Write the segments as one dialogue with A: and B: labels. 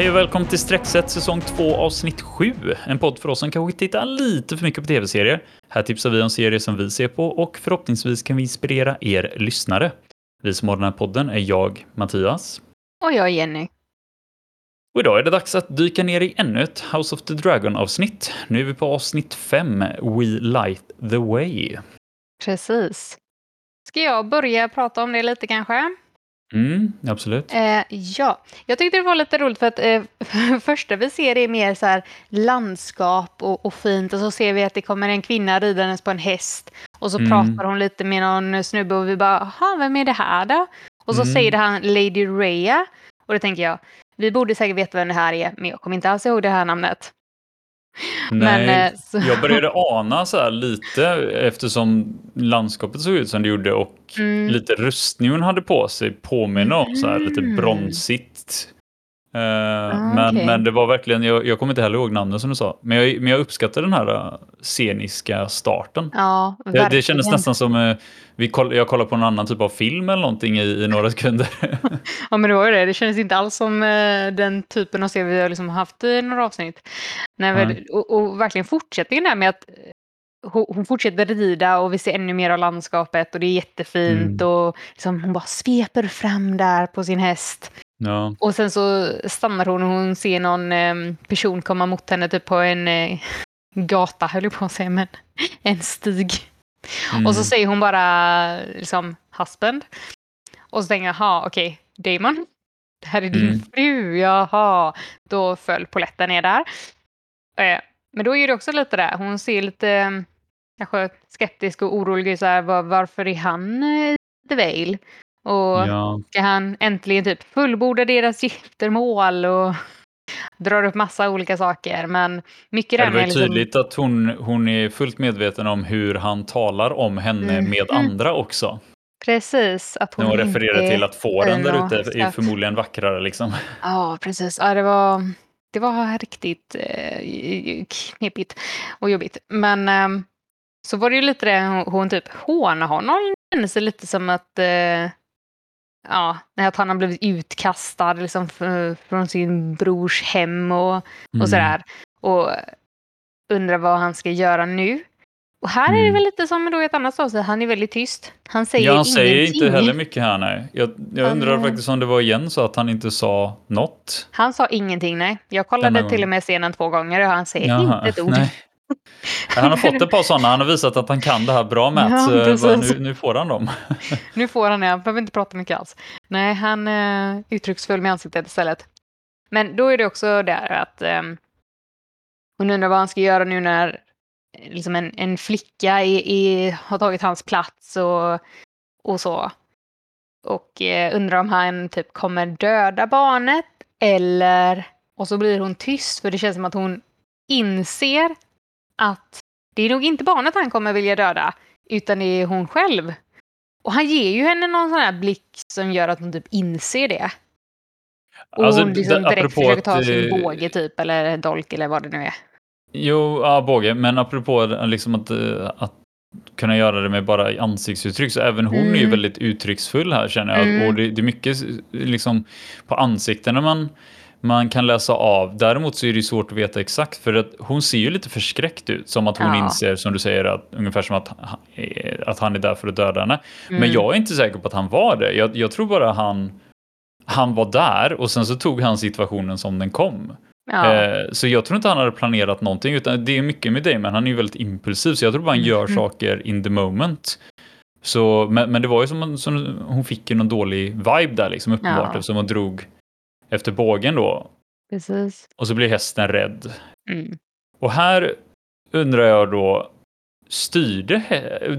A: Hej och välkommen till Streckset säsong 2 avsnitt 7. En podd för oss som kanske tittar lite för mycket på tv-serier. Här tipsar vi om serier som vi ser på och förhoppningsvis kan vi inspirera er lyssnare. Vi som har den här podden är jag, Mattias.
B: Och jag Jenny.
A: Och idag är det dags att dyka ner i ännu ett House of the Dragon avsnitt. Nu är vi på avsnitt 5, We Light the Way.
B: Precis. Ska jag börja prata om det lite kanske?
A: Mm, absolut.
B: Eh, ja, jag tyckte det var lite roligt för att eh, första vi ser är mer så här landskap och, och, fint och så ser vi att det kommer en kvinna ridandes på en häst och så mm. pratar hon lite med någon snubbe och vi bara, jaha, vem är det här då? Och så mm. säger han Lady Rhea och då tänker jag, vi borde säkert veta vem det här är, men jag kommer inte alls ihåg det här namnet.
A: Nej, Men, så... jag började ana så här lite eftersom landskapet såg ut som det gjorde och mm. lite hon hade på sig påminner om så här lite mm. bronsigt. Uh, ah, men, okay. men det var verkligen, jag, jag kommer inte heller ihåg namnet som du sa, men jag, men jag uppskattar den här uh, sceniska starten.
B: Ja,
A: det, det kändes nästan som uh, vi koll, jag kollar på en annan typ av film eller någonting i, i några sekunder.
B: ja men det var ju det, det kändes inte alls som den typen av serie vi har liksom haft i några avsnitt. Nej, mm. och, och, verkligen fortsättningen där med att hon, fortsätter rida och vi ser ännu mer av landskapet och det är jättefint mm. och liksom, hon bara sveper fram där på sin häst.
A: Ja.
B: Och sen så stannar hon och hon ser någon eh, person komma mot henne typ på en eh, gata, höll jag på att säga, men en stig. Mm. Och så säger hon bara liksom husband. Och så tänker jag, jaha, okej, okay, Damon. Det här är din mm. fru, jaha. Då föll poletten ner där. Eh, men då är det också lite där, hon ser lite kanske skeptisk och orolig så här, var, varför är han eh, The Vale? Och ja. ska han äntligen typ fullborda deras giftermål och drar upp massa olika saker. Men mycket
A: det är liksom... tydligt att hon, hon är fullt medveten om hur han talar om henne mm. med andra också.
B: Precis. Att hon
A: hon refererar till att fåren där ute är förmodligen vackrare. Liksom.
B: Ja, precis. Ja, det, var, det var riktigt eh, knepigt och jobbigt. Men eh, så var det ju lite det, hon typ hånar honom. Det kändes lite som att eh, ja, att han har blivit utkastad liksom, från sin brors hem och, och mm. sådär. Och undrar vad han ska göra nu. Och här mm. är det mm. väl lite som då i ett annat avsnitt, han är väldigt tyst. Han säger
A: ja, han
B: ingenting.
A: säger inte heller mycket här nej. Jag, jag undrar mm. faktiskt om det var igen så att han inte sa något.
B: Han sa ingenting nej. Jag kollade till och med scenen två gånger och han säger Jaha, inte ett ord. Nej.
A: Han har fått ett par sådana, han har visat att han kan det här bra med ja, så nu, nu, får han dem.
B: nu får han det, han behöver inte prata mycket alls. Nej, han är uh, uttrycksfull med ansiktet istället. Men då är det också där att um, hon undrar vad han ska göra nu när liksom en, en flicka är, är, har tagit hans plats och, och så. Och eh, undrar om han typ kommer döda barnet eller... Och så blir hon tyst för det känns som att hon inser att det är nog inte barnet han kommer vilja döda, utan det är hon själv. Och han ger ju henne någon sån här blick som gör att hon typ inser det. Och alltså, hon liksom direkt försöker ta sin eh, båge typ, eller dolk eller vad det nu är.
A: Jo, ja, båge, men apropå liksom att, eh, att kunna göra det med bara ansiktsuttryck, så även hon mm. är ju mm. väldigt uttrycksfull här känner jag. Mm. Och det, det, är mycket liksom på ansiktena man man kan läsa av. Däremot så är det svårt att veta exakt för att hon ser ju lite förskräckt ut. Som att hon ja. inser, som du säger, att, ungefär som att, att han är där för att döda henne. Mm. Men jag är inte säker på att han var det. Jag, jag tror bara han, han var där och sen så tog han situationen som den kom. Ja. Eh, så jag tror inte han hade planerat någonting utan det är mycket med dig men han är ju väldigt impulsiv så jag tror bara han gör mm. saker in the moment. Så, men, men det var ju som, som hon fick ju någon dålig vibe där liksom uppenbart ja. eftersom hon drog efter bågen då.
B: Precis.
A: Och så blir hästen rädd.
B: Mm.
A: Och här undrar jag då, styrde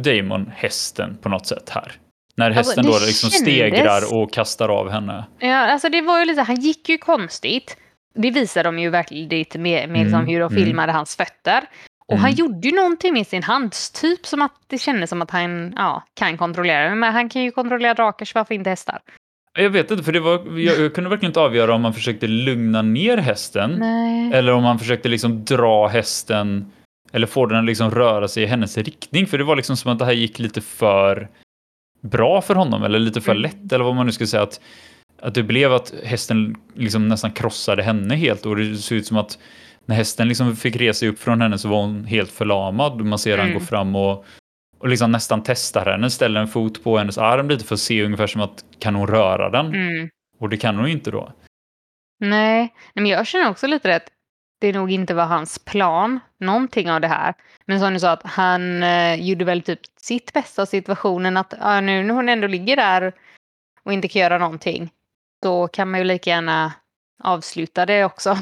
A: Damon hästen på något sätt här? När alltså, hästen alltså, då liksom kändes... stegrar och kastar av henne.
B: Ja, alltså det var ju lite, han gick ju konstigt. Det visar de ju verkligen med, med mm, liksom hur de mm. filmade hans fötter. Och mm. han gjorde ju någonting med sin hand, typ som att det kändes som att han ja, kan kontrollera det. Men han kan ju kontrollera drakar, så varför inte hästar?
A: Jag vet inte, för det var, jag, jag kunde verkligen inte avgöra om man försökte lugna ner hästen
B: Nej.
A: eller om man försökte liksom dra hästen eller få den att liksom röra sig i hennes riktning. För det var liksom som att det här gick lite för bra för honom eller lite för mm. lätt eller vad man nu ska säga. Att, att det blev att hästen liksom nästan krossade henne helt och det såg ut som att när hästen liksom fick resa upp från henne så var hon helt förlamad. Man ser mm. han gå fram och, och liksom nästan testar henne, ställer en fot på hennes arm lite för att se ungefär som att kan hon röra den?
B: Mm.
A: Och det kan hon inte då.
B: Nej, men jag känner också lite att det nog inte var hans plan, någonting av det här. Men som du sa, att han eh, gjorde väl typ sitt bästa av situationen. Att ah, nu när hon ändå ligger där och inte kan göra någonting, då kan man ju lika gärna avsluta det också.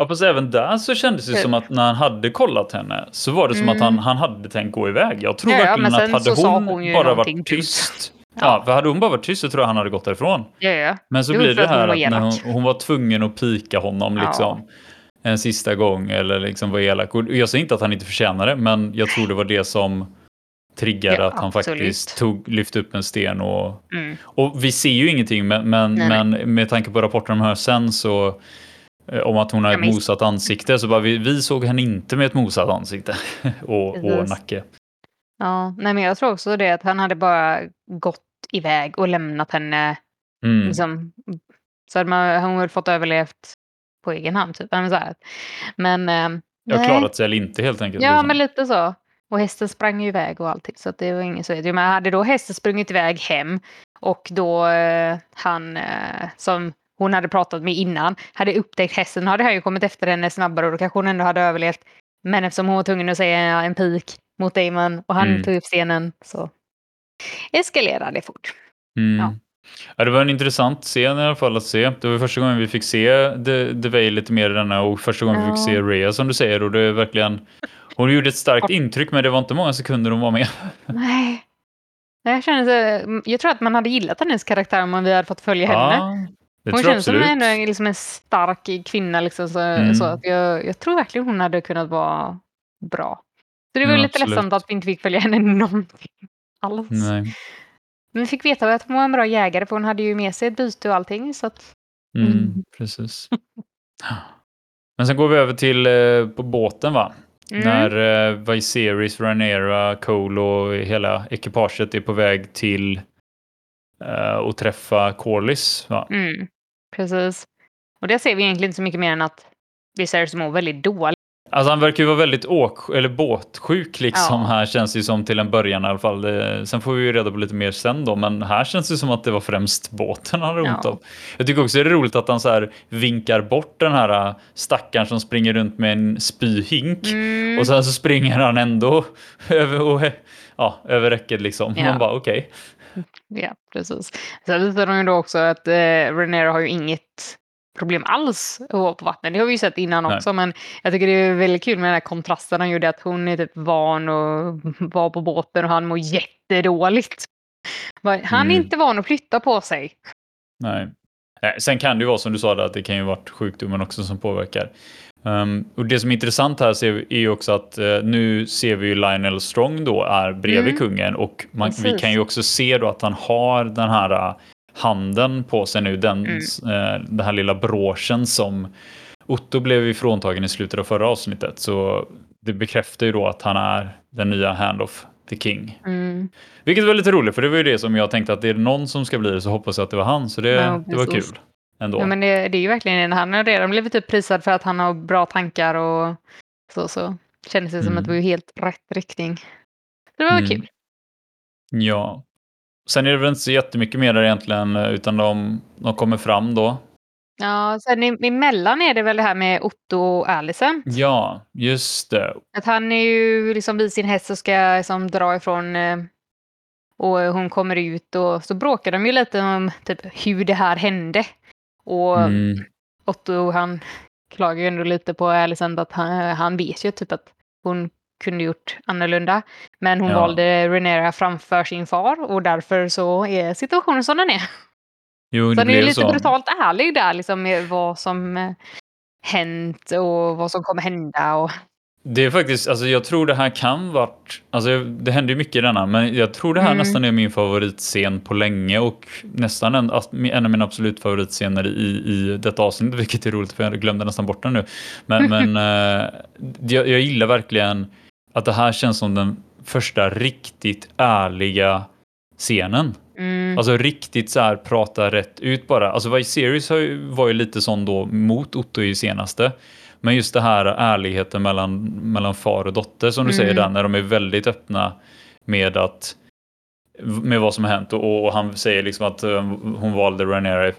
A: Ja, fast även där så kändes det som att när han hade kollat henne så var det som mm. att han, han hade tänkt gå iväg. Jag tror ja, verkligen att hade hon, hon bara varit tyst. Ja. ja. för hade hon bara varit tyst så tror jag han hade gått därifrån.
B: Ja, ja.
A: Men så blir det här att när hon, hon, var tvungen att pika honom liksom en sista gång eller liksom var elak. Och jag säger inte att han inte förtjänar det, men jag tror det var det som triggade ja, att han absolut. faktiskt tog, lyfte upp en sten. Och, mm. och vi ser ju ingenting, men, men, nej, men med tanke på rapporten de hör sen så eh, om att hon har ett mosat ansikte så bara vi, vi såg henne inte med ett mosat ansikte och, och nacke.
B: Ja, nej men jag tror också det att han hade bara gått iväg och lämnat henne. Mm. Liksom, så hade man, hon hade fått överlevt på egen hand. Typ. Men, så här. men eh,
A: Jag har klarat sig eller inte helt enkelt.
B: Ja, liksom. men lite så. Och hästen sprang ju iväg och allting. Så det var ingen så. Men hade då hästen sprungit iväg hem och då eh, han eh, som hon hade pratat med innan hade upptäckt hästen hade han ju kommit efter henne snabbare och då kanske hon ändå hade överlevt. Men eftersom hon var tvungen att säga en pik mot Damon och han mm. tog upp stenen så eskalerade det fort.
A: Mm. Ja. Ja, det var en intressant scen i alla fall att se. Det var första gången vi fick se Devay lite mer i denna och första gången vi fick se Rhea som du säger och det är verkligen hon gjorde ett starkt intryck men det var inte många sekunder hon var med.
B: Nej. Jag, känner, jag tror att man hade gillat hennes karaktär om vi hade fått följa ja, henne. Hon känns som en, liksom en stark kvinna. Liksom, så, mm. så att jag, jag, tror verkligen hon hade kunnat vara bra. Så det var ja, lite absolut. ledsamt att vi inte fick följa henne någonting alls. Nej. Men vi fick veta att hon var en bra jägare för hon hade ju med sig ett byte och allting. Så att...
A: mm. Mm, precis. Men sen går vi över till eh, på båten va? Mm. När eh, Viserys, Rhaenyra, Cole och hela ekipaget är på väg till eh, att träffa Corlys.
B: Mm. Precis. Och det ser vi egentligen inte så mycket mer än att Viserys mår väldigt dåligt.
A: Alltså han verkar ju vara väldigt åk eller båtsjuk liksom ja. här känns det som till en början i alla fall. Det, sen får vi ju reda på lite mer sen då, men här känns det som att det var främst båten han hade ont ja. av. Jag tycker också det är roligt att han så här vinkar bort den här äh, stackaren som springer runt med en spyhink mm. och sen så springer han ändå över, och, ja, över räcket liksom. Ja. Man bara okej. Okay.
B: Ja, precis. Sen visar de ju då också att eh, Renera har ju inget problem alls att vara på vattnet. Det har vi ju sett innan Nej. också, men jag tycker det är väldigt kul med den här kontrasten han gjorde att hon är typ van att vara på båten och han mår jättedåligt. Han är mm. inte van att flytta på sig.
A: Nej. Sen kan det ju vara som du sa, att det kan ju varit sjukdomen också som påverkar. Um, och Det som är intressant här är ju också att uh, nu ser vi ju Lionel Strong då är bredvid mm. kungen och man, vi kan ju också se då att han har den här handen på sig nu, den, mm. eh, den här lilla broschen som Otto blev ifråntagen i slutet av förra avsnittet. Så det bekräftar ju då att han är den nya Hand of the King.
B: Mm.
A: Vilket var lite roligt, för det var ju det som jag tänkte att det är någon som ska bli det så hoppas jag att det var han. Så det, ja, det var kul. Ändå.
B: Ja, men det, det är ju verkligen, han har redan blivit typ prisad för att han har bra tankar och så. så. Kändes det mm. som att det var helt rätt riktning. Det var mm. kul.
A: Ja, Sen är det väl inte så jättemycket mer där egentligen, utan de, de kommer fram då.
B: Ja, sen emellan är det väl det här med Otto och Alicent.
A: Ja, just det.
B: Att han är ju liksom vid sin häst och ska liksom dra ifrån eh, och hon kommer ut och så bråkar de ju lite om typ hur det här hände. Och mm. Otto han klagar ju ändå lite på Alicent att han, han vet ju typ att hon kunde gjort annorlunda. Men hon ja. valde Renera framför sin far och därför så är situationen som den är.
A: Jo,
B: så
A: den är
B: lite
A: så.
B: brutalt ärlig där liksom med vad som eh, hänt och vad som kommer hända. Och...
A: Det är faktiskt, alltså jag tror det här kan varit, alltså det händer ju mycket i denna, men jag tror det här mm. nästan är min favoritscen på länge och nästan en, en av mina absolut favoritscener i, i detta avsnitt, vilket är roligt för jag glömde nästan bort den nu. Men, men äh, jag, jag gillar verkligen att det här känns som den första riktigt ärliga scenen
B: Mm.
A: Alltså riktigt så här prata rätt ut bara. Alltså Vice Series var ju lite sån då mot Otto i senaste. Men just det här ärligheten mellan, mellan far och dotter som du mm. säger där, när de är väldigt öppna med att med vad som har hänt och, och han säger liksom att um, hon valde Rhaenyra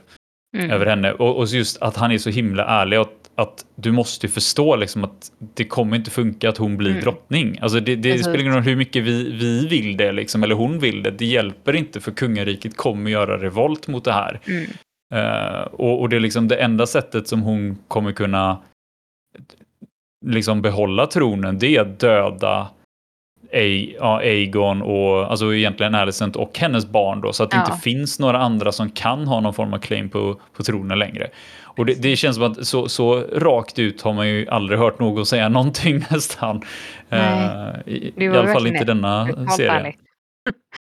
A: mm. över henne och, och just att han är så himla ärlig att, att du måste förstå liksom att det kommer inte funka att hon blir mm. drottning. Alltså det, det spelar ingen roll hur mycket vi, vi vill det liksom, eller hon vill det. Det hjälper inte för kungariket kommer göra revolt mot det här. Mm. Uh, och, och, det är liksom det enda sättet som hon kommer kunna liksom behålla tronen, det är att döda Aegon och alltså egentligen Alicent och hennes barn då så att det ja. inte finns några andra som kan ha någon form av claim på, på tronen längre. Och det, det känns som att så, så, rakt ut har man ju aldrig hört någon säga någonting nästan. Uh, I, I alla fall inte denna serie.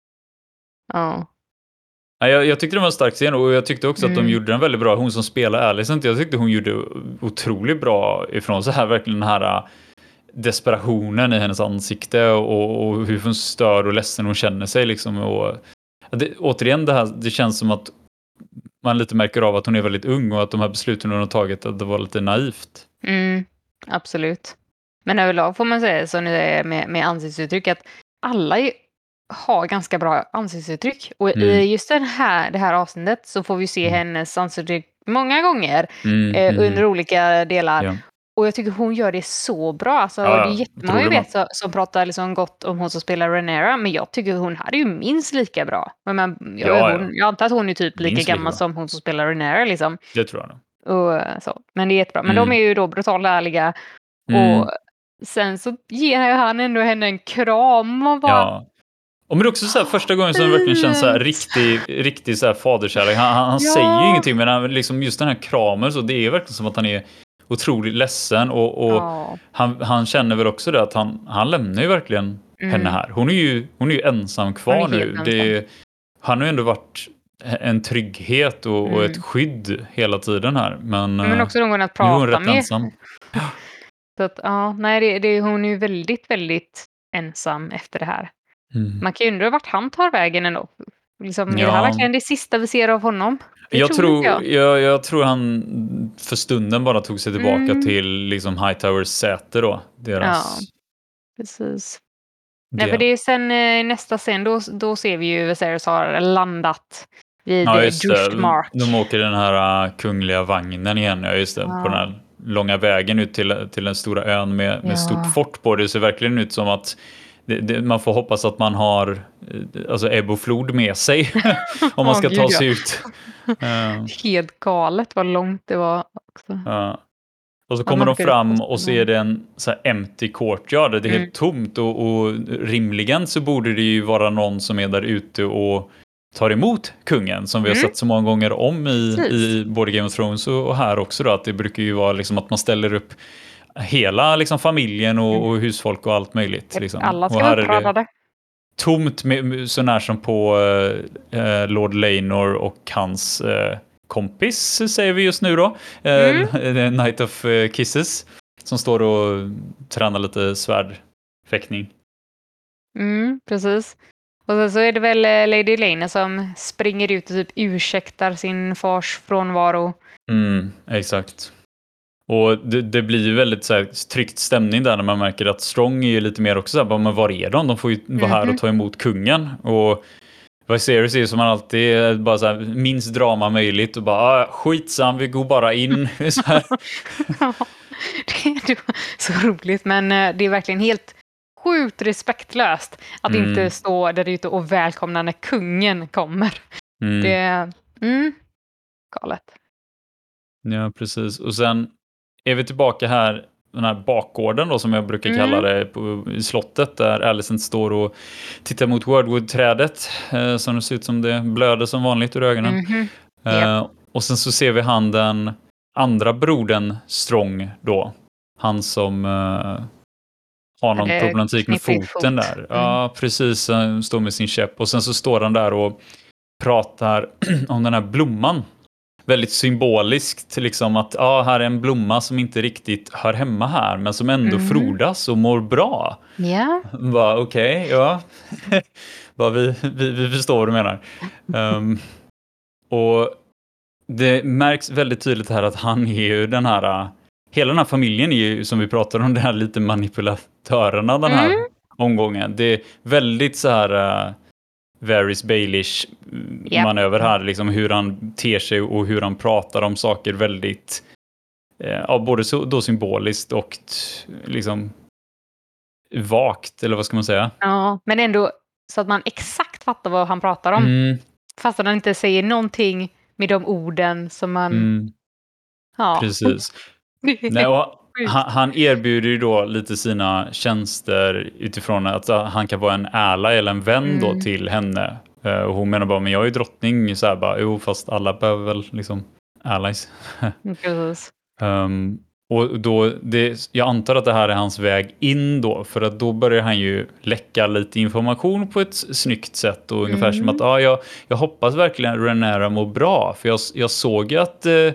B: ja.
A: Jag, jag tyckte det var en stark scen och jag tyckte också mm. att de gjorde den väldigt bra. Hon som spelar Alicent, jag tyckte hon gjorde otroligt bra ifrån sig här, verkligen den här desperationen i hennes ansikte och, och hur störd och ledsen hon känner sig. Liksom. Och, det, återigen, det, här, det känns som att man lite märker av att hon är väldigt ung och att de här besluten hon har tagit att det var lite naivt.
B: Mm, absolut. Men överlag får man säga så nu är med, med ansiktsuttryck att alla är, har ganska bra ansiktsuttryck. Och mm. i just den här, det här avsnittet så får vi se mm. hennes ansiktsuttryck många gånger mm, eh, mm. under olika delar. Ja. Och jag tycker hon gör det så bra. Alltså, ja, det är jättemånga jag vet som, som pratar liksom gott om hon som spelar Renera, men jag tycker hon här är ju minst lika bra. Men, men jag, ja, hon, jag antar att hon är typ lika gammal lika som hon som spelar Renera. Liksom.
A: Det tror jag
B: nog. Och, så. Men det är jättebra. Men mm. de är ju då brutalt ärliga. Mm. Och sen så ger han ändå henne en kram och bara... Ja.
A: Och men också så här, första gången som det verkligen känns så här, riktig, riktig så här faderskärlek. Han, han ja. säger ju ingenting men han, liksom just den här kramen så det är verkligen som att han är otroligt ledsen och, och ja. han, han känner väl också det att han, han lämnar ju verkligen mm. henne här. Hon är ju, hon är ju ensam kvar nu. Ensam. Det, han har ju ändå varit en trygghet och, mm. och, ett skydd hela tiden här. Men,
B: men eh, också någon att prata nu är hon med. Ensam. Så att, ja, nej, det, det, hon är ju väldigt, väldigt ensam efter det här. Mm. Man kan ju undra vart han tar vägen ändå. Liksom, ja. Är det här verkligen det sista vi ser av honom?
A: jag tror, jag. Jag, jag. tror han för stunden bara tog sig tillbaka mm. till liksom Hightowers säte då. Deras...
B: Ja, precis. Nej, för det är sen eh, nästa scen, då, då ser vi ju Viserys har landat vid ja, just Mark.
A: De åker den här uh, kungliga vagnen igen, ja just det, ja. på den här långa vägen ut till, till den stora ön med, med ja. stort fort på. Det ser verkligen ut som att det, det, man får hoppas att man har eh, alltså ebb och flod med sig om man ska oh, ta sig ja. ut.
B: Uh. Helt galet vad långt det var också.
A: Uh. Och så kommer de fram och så är det en så här empty courtyard, det är mm. helt tomt och, och, rimligen så borde det ju vara någon som är där ute och tar emot kungen som vi har mm. sett så många gånger om i, i både Game of Thrones och, och här också då, att det brukar ju vara liksom att man ställer upp hela liksom, familjen och, och husfolk och allt möjligt. Liksom.
B: Alla ska vara uppradade.
A: Tomt med, så när som på eh, Lord Laynor och hans eh, kompis säger vi just nu då. Eh, mm. Night of eh, Kisses. Som står och tränar lite svärdfäktning.
B: Mm, precis. Och sen så är det väl eh, Lady Lane som springer ut och typ ursäktar sin fars frånvaro.
A: Mm, exakt. Och det, det, blir ju väldigt så här, tryckt stämning där när man märker att Strong är ju lite mer också så här, men var är de? De får ju vara mm -hmm. här och mhm. ta emot kungen. Och Viserys är ju som man alltid bara så här, minst drama möjligt och bara ah, skitsam, vi går bara in. så, här.
B: ja, det är så roligt men eh, det är verkligen helt sjukt respektlöst att mm. inte stå där ute och välkomna när kungen kommer. Mm. Det är mm, galet.
A: Ja, precis. Och sen är vi tillbaka här, den här bakgården då som jag brukar mm. kalla det på, i slottet där Alicent står och tittar mot Wordwood-trädet eh, som det ser ut som det blöder som vanligt ur ögonen. Mm -hmm. eh, och sen så ser vi han den andra brodern Strong då. Han som eh, har någon problematik med foten fot. där. Mm. Ja, precis. Han står med sin käpp och sen så står han där och pratar om den här blomman väldigt symboliskt, liksom att ja, här är en blomma som inte riktigt hör hemma här, men som ändå mm. frodas och mår bra. Yeah. Okej, okay, ja. Bara vi, vi, vi förstår vad du menar. Um, och det märks väldigt tydligt här att han är ju den här, hela den här familjen är ju som vi pratade om, den här lite manipulatörerna den här mm. omgången. Det är väldigt så här uh, Varys Baelish yep. manöver här, liksom hur han ter sig och hur han pratar om saker väldigt, uh, ja, både så, då symboliskt och liksom vagt, eller vad ska man säga?
B: Ja, men ändå så att man exakt fattar vad han pratar om. Mm. Fast han inte säger någonting med de orden som man... Mm.
A: Ja. Precis. Nej, han, han, erbjuder ju då lite sina tjänster utifrån att han kan vara en ally eller en vän mm. då till henne. Uh, och hon menar bara, men jag är ju drottning. Så här bara, jo, fast alla behöver väl liksom allies.
B: Precis.
A: um, och då, det, jag antar att det här är hans väg in då, för att då börjar han ju läcka lite information på ett snyggt sätt och ungefär mm. som att ah, jag, jag hoppas verkligen Renera mår bra, för jag, jag såg att eh,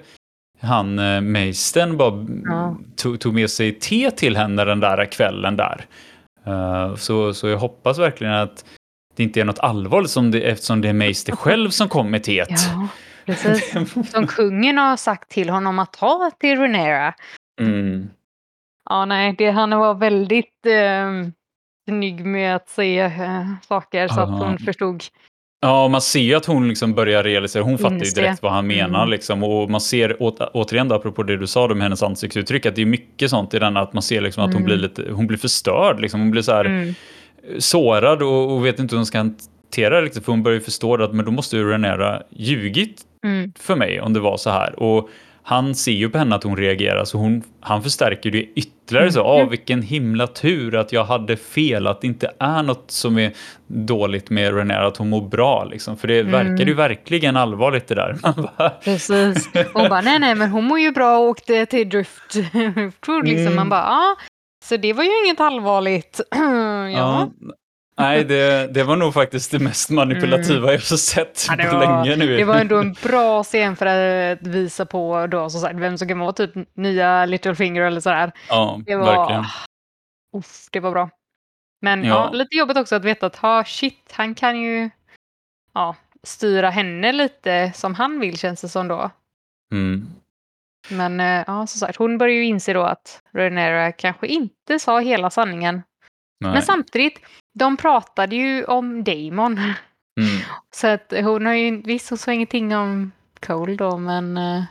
A: han eh, Meisten bara ja. tog, tog med sig te till henne den där kvällen där. Uh, så, så jag hoppas verkligen att det inte är något allvarligt som det, eftersom det är Meister själv som kom med teet.
B: Ja, precis. Som kungen har sagt till honom att ta till Renera. Mm. Ja, nej, det, han var väldigt eh, snygg med att säga eh, saker så att hon förstod.
A: Ja, man ser ju att hon liksom börjar realisera. Hon fattar ju direkt vad han menar. Mm. Liksom, och man ser å, återigen, då, apropå det du sa med hennes ansiktsuttryck, att det är mycket sånt i den att man ser liksom, att mm. hon blir lite, hon blir förstörd. Liksom. Hon blir så här mm. sårad och, och, vet inte hur hon ska hantera det riktigt. För hon börjar förstå att men då måste ju Renera ljugit mm. för mig om det var så här. Och han ser ju på henne att hon reagerar så hon, han förstärker det ytterligare. Så, mm. vilken himla tur att jag hade fel, att det inte är något som är dåligt med Renée, att hon mår bra. Liksom. För det mm. verkar ju verkligen allvarligt det där.
B: Precis. Hon bara, nej nej men hon mår ju bra och åkte till Drift. liksom. Mm. Man bara, ja. Så det var ju inget allvarligt. ja. ja.
A: Nej, det, det var nog faktiskt det mest manipulativa mm. jag har sett ja, på var, länge nu.
B: Det var ändå en bra scen för att visa på då, så sagt, vem som kan vara typ nya Littlefinger eller sådär.
A: Ja,
B: det
A: var, verkligen.
B: Uff, det var bra. Men ja. ja. lite jobbigt också att veta att ha shit, han kan ju ja, styra henne lite som han vill känns det som då.
A: Mm.
B: Men eh, ja, som sagt, hon börjar ju inse då att Renera kanske inte sa hela sanningen. Nej. Men samtidigt, de pratade ju om Damon. Mm. Så att hon har ju, visst hon sa ingenting om Cole då, men... Eh,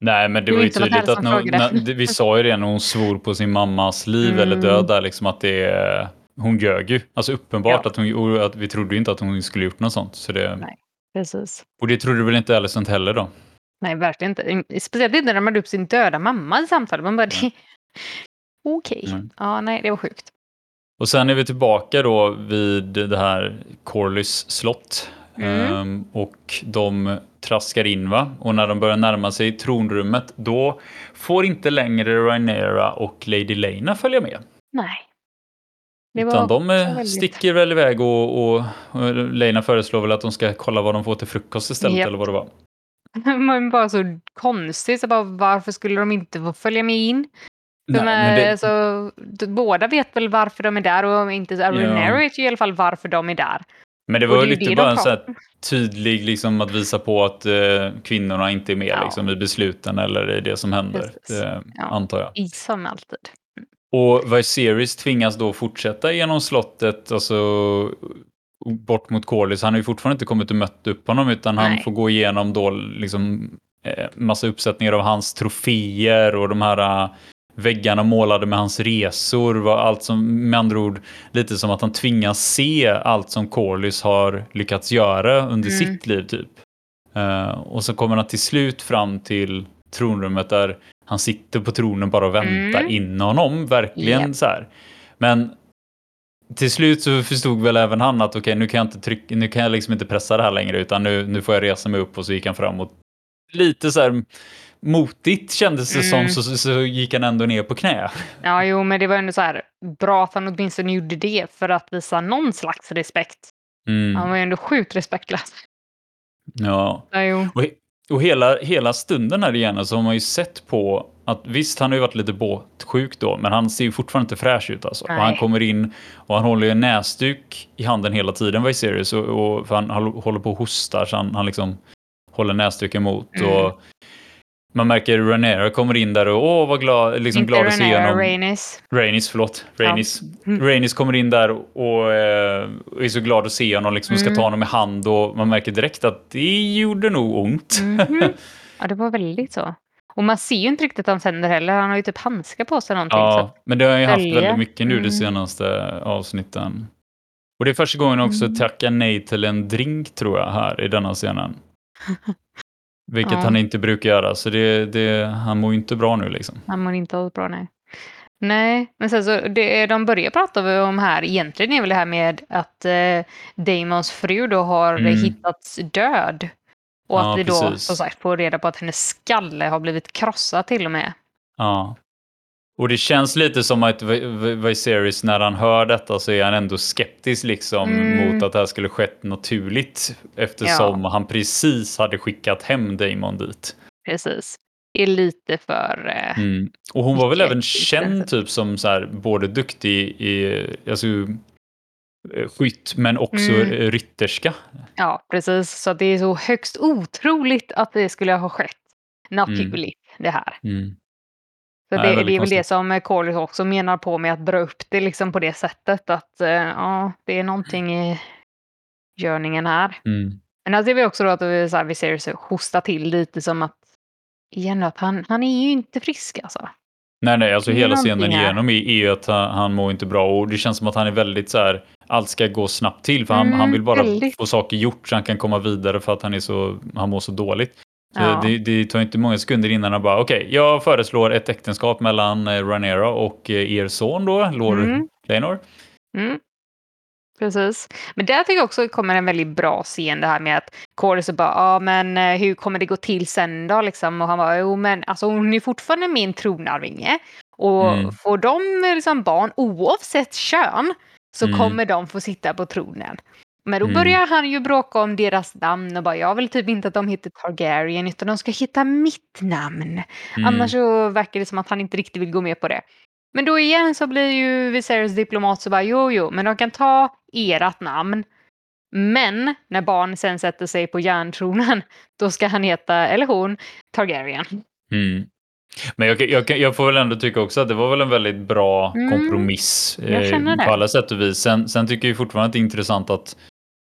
A: Nej, men det, det var ju tydligt att när, när, vi sa ju det när hon svor på sin mammas liv mm. eller död där, liksom att det hon ljög ju. Alltså uppenbart ja. att, hon, att vi trodde inte att hon skulle gjort något sånt. Så det,
B: Nej, precis.
A: Och det trodde väl inte Alicent heller då?
B: Nej, verkligen inte. Speciellt inte när man upp sin döda mamma i samtalet. Man bara, okej. Okay. Mm. Ja, nej, det var sjukt.
A: Och sen är vi tillbaka då vid det här Corlys slott. Mm. Um, och de traskar in va? Och när de börjar närma sig tronrummet då får inte längre Rhaenyra och Lady Lena följa med.
B: Nej.
A: Det Utan de eh, väldigt... sticker väl iväg och, och, och Lena föreslår väl att de ska kolla vad de får till frukost istället yep. eller vad det var.
B: Men bara så konstigt, så bara, varför skulle de inte få följa med in? Nej, är, det... alltså, båda vet väl varför de är där och inte Arenary ja. vet ju i alla fall varför de är där.
A: Men det var ju lite bara en så tydlig liksom, att visa på att eh, kvinnorna inte är med ja. liksom, i besluten eller i det som händer, eh, ja. antar jag.
B: I som alltid.
A: Och Viserys tvingas då fortsätta genom slottet, alltså bort mot Corlys. Han har ju fortfarande inte kommit och mött upp honom utan Nej. han får gå igenom då liksom eh, massa uppsättningar av hans troféer och de här väggarna målade med hans resor, var allt som med andra ord lite som att han tvingas se allt som Corlys har lyckats göra under mm. sitt liv typ. Uh, och så kommer han till slut fram till tronrummet där han sitter på tronen bara och väntar mm. in honom, verkligen yep. så här. Men till slut så förstod väl även han att okej, okay, nu kan jag inte trycka, nu kan jag liksom inte pressa det här längre utan nu, nu får jag resa mig upp och så gick han fram och lite så här motigt kändes det mm. som, så, så, gick han ändå ner på knä.
B: Ja, jo, men det var ändå så här bra att han åtminstone gjorde det för att visa någon slags respekt. Mm. Han var ju ändå sjukt respektlös.
A: Ja, ja och, och hela, hela stunden här igen så har man ju sett på att visst, han har ju varit lite båtsjuk då, men han ser ju fortfarande inte fräsch ut alltså. Och han kommer in och han håller ju en näsduk i handen hela tiden, Viserys, och, och för han håll- håller på och hostar så han, han liksom håller näsduken mot.
B: Mm.
A: Och man märker Rhaenyra kommer in där och åh vad glad, liksom
B: Inte
A: glad att se honom.
B: Rhaenys.
A: Rhaenys, förlåt. Rhaenys.
B: Mm.
A: Rhaenys kommer in där och eh, är så glad att se honom, liksom ska
B: Mm.
A: ta honom i hand och man märker direkt att det gjorde nog ont.
B: Mhm. Ja, det var väldigt så. Och man ser ju inte riktigt hans händer heller. Han har ju typ handskar på sig någonting. Så
A: Ja,
B: att,
A: men det har jag ju haft väldigt mycket nu de
B: Mm.
A: senaste avsnitten. Och det är första gången också
B: Mm.
A: tackar nej till en drink tror jag här i denna scenen. Vilket
B: Ja.
A: han inte brukar göra, så det, det, han mår inte bra nu liksom.
B: han mår inte alls bra, nej. Nej, men sen så det de börjar prata om här egentligen är väl det här med att eh, Damons fru då har
A: Mm.
B: hittats död. Och
A: Ja,
B: att vi då
A: precis.
B: som sagt får reda på att hennes skalle har blivit krossad till och med.
A: Ja. Och det känns lite som att Vi- Vi- Viserys när han hör detta så är han ändå skeptisk liksom
B: Mm.
A: mot att det här skulle skett naturligt eftersom han precis hade skickat hem Daemon dit.
B: Precis. Är lite för... Eh,
A: Mm. Och hon var väl även känd typ som så här, både duktig i alltså, eh, skytt men också
B: Mm.
A: rytterska.
B: Ja, precis. Så det är så högst otroligt att det skulle ha skett naturligt, det här.
A: Mm.
B: Så
A: Nej,
B: det, det är väl det som Corlys också menar på med att dra upp det liksom på det sättet att eh, ja, det är någonting i görningen här.
A: Mm.
B: Men här ser vi också då att vi, så här, vi ser så hosta till lite som att igen att han, han är ju inte frisk alltså.
A: Nej, nej, alltså
B: Det
A: hela scenen igenom är ju att han, han mår inte bra och det känns som att han är väldigt så här, allt ska gå snabbt till för han,
B: Mm,
A: han vill bara
B: väldigt.
A: få saker gjort så han kan komma vidare för att han, är så, han mår så dåligt.
B: Ja.
A: det, det tar inte många sekunder innan han bara, okej, jag föreslår ett äktenskap mellan eh, Rhaenyra och eh, er son då, Lord
B: Mm.
A: Laenor.
B: Mm. Precis. Men där tycker jag också kommer en väldigt bra scen det här med att Corlys bara, ja men eh, hur kommer det gå till sen då liksom? Och han bara, jo men alltså hon är fortfarande min tronarvinge. Och
A: Mm.
B: får de liksom barn oavsett kön så
A: Mm.
B: kommer de få sitta på tronen. Men då
A: Mm.
B: börjar han ju bråka om deras namn och bara, jag vill typ inte att de hittar Targaryen utan de ska hitta mitt namn.
A: Mm.
B: Annars så verkar det som att han inte riktigt vill gå med på det. Men då igen så blir ju Viserys diplomat så bara jo, jo, men de kan ta ert namn. Men när barn sen sätter sig på järntronen, då ska han heta, eller hon, Targaryen.
A: Mm. Men jag, jag, jag får väl ändå tycka också att det var väl en väldigt bra
B: Mm,
A: kompromiss
B: jag
A: eh, på alla sätt och vis. Sen, sen tycker jag fortfarande att det är intressant att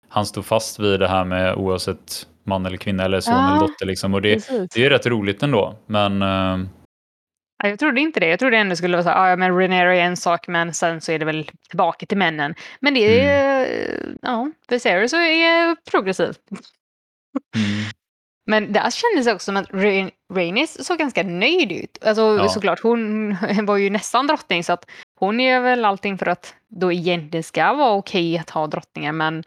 A: han står fast vid det här med oavsett man eller kvinna eller son
B: Ja,
A: eller dotter. Liksom. Och det,
B: Precis.
A: det är rätt roligt ändå. Men eh,
B: Ja, jag trodde inte det. Jag trodde ändå skulle vara så här, "Ah, ja men Rhaenyra är en sak, men sen så är det väl tillbaka till männen. Men det är,
A: Mm.
B: ja, Viserys så är progressiv.
A: mm,
B: Men där kändes det också som att Rain- Rhaenys såg ganska nöjd ut. Alltså
A: Ja.
B: såklart, hon var ju nästan drottning så att hon gör väl allting för att då egentligen ska vara okej att ha drottningar. Men,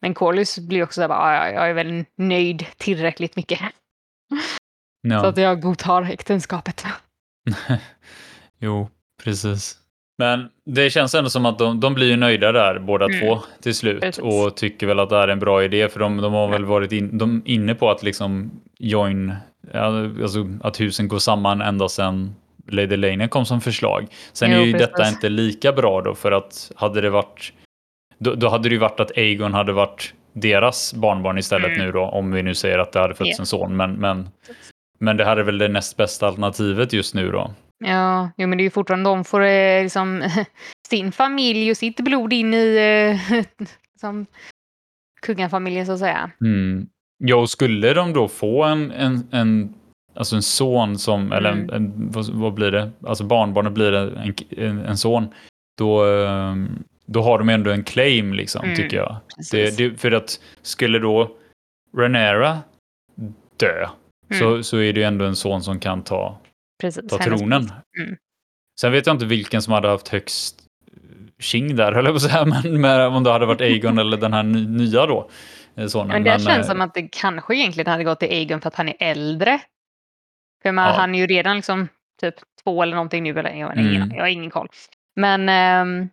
B: men Corlys blir också så här, bara, "Ja, ja, jag är väl nöjd tillräckligt mycket.
A: ja.
B: Så att jag godtar äktenskapet.
A: Jo, precis. Men det känns ändå som att de, de blir ju nöjda där båda
B: Mm.
A: två till slut
B: Precis.
A: och tycker väl att det här är en bra idé för de, de har väl varit in, de inne på att liksom join, alltså att husen går samman ända sedan Lady Lane kom som förslag. Sen
B: Jo,
A: är ju
B: precis.
A: detta inte lika bra då för att hade det varit då, då hade det ju varit att Aegon hade varit deras barnbarn istället
B: Mm.
A: nu då om vi nu säger att det hade fötts
B: Ja.
A: en son men, men, men det här är väl det näst bästa alternativet just nu då.
B: Ja, jo, men det är ju fortfarande de får eh, liksom, sin familj och sitt blod in i eh, som kungafamiljen så att säga.
A: Mm. Ja, och skulle de då få en, en, en, alltså en son som, eller en,
B: Mm.
A: en, vad, vad blir det? Alltså barnbarnet blir en, en, en son, då, ehm, då har de ändå en claim liksom,
B: Mm,
A: tycker jag. Det, det, för att skulle då Renera dö, så,
B: Mm.
A: så är det ju ändå en son som kan ta,
B: Precis,
A: ta tronen.
B: Mm.
A: Sen vet jag inte vilken som hade haft högst tjing där, höll jag på att säga, men med, om det hade varit Aegon eller den här ny, nya då. eh, Sonen.
B: Men det känns
A: eh,
B: som att det kanske egentligen hade gått till Aegon för att han är äldre. För man,
A: Ja.
B: han är ju redan liksom typ två eller någonting nu, eller jag,
A: Mm.
B: jag har ingen koll. Men ehm,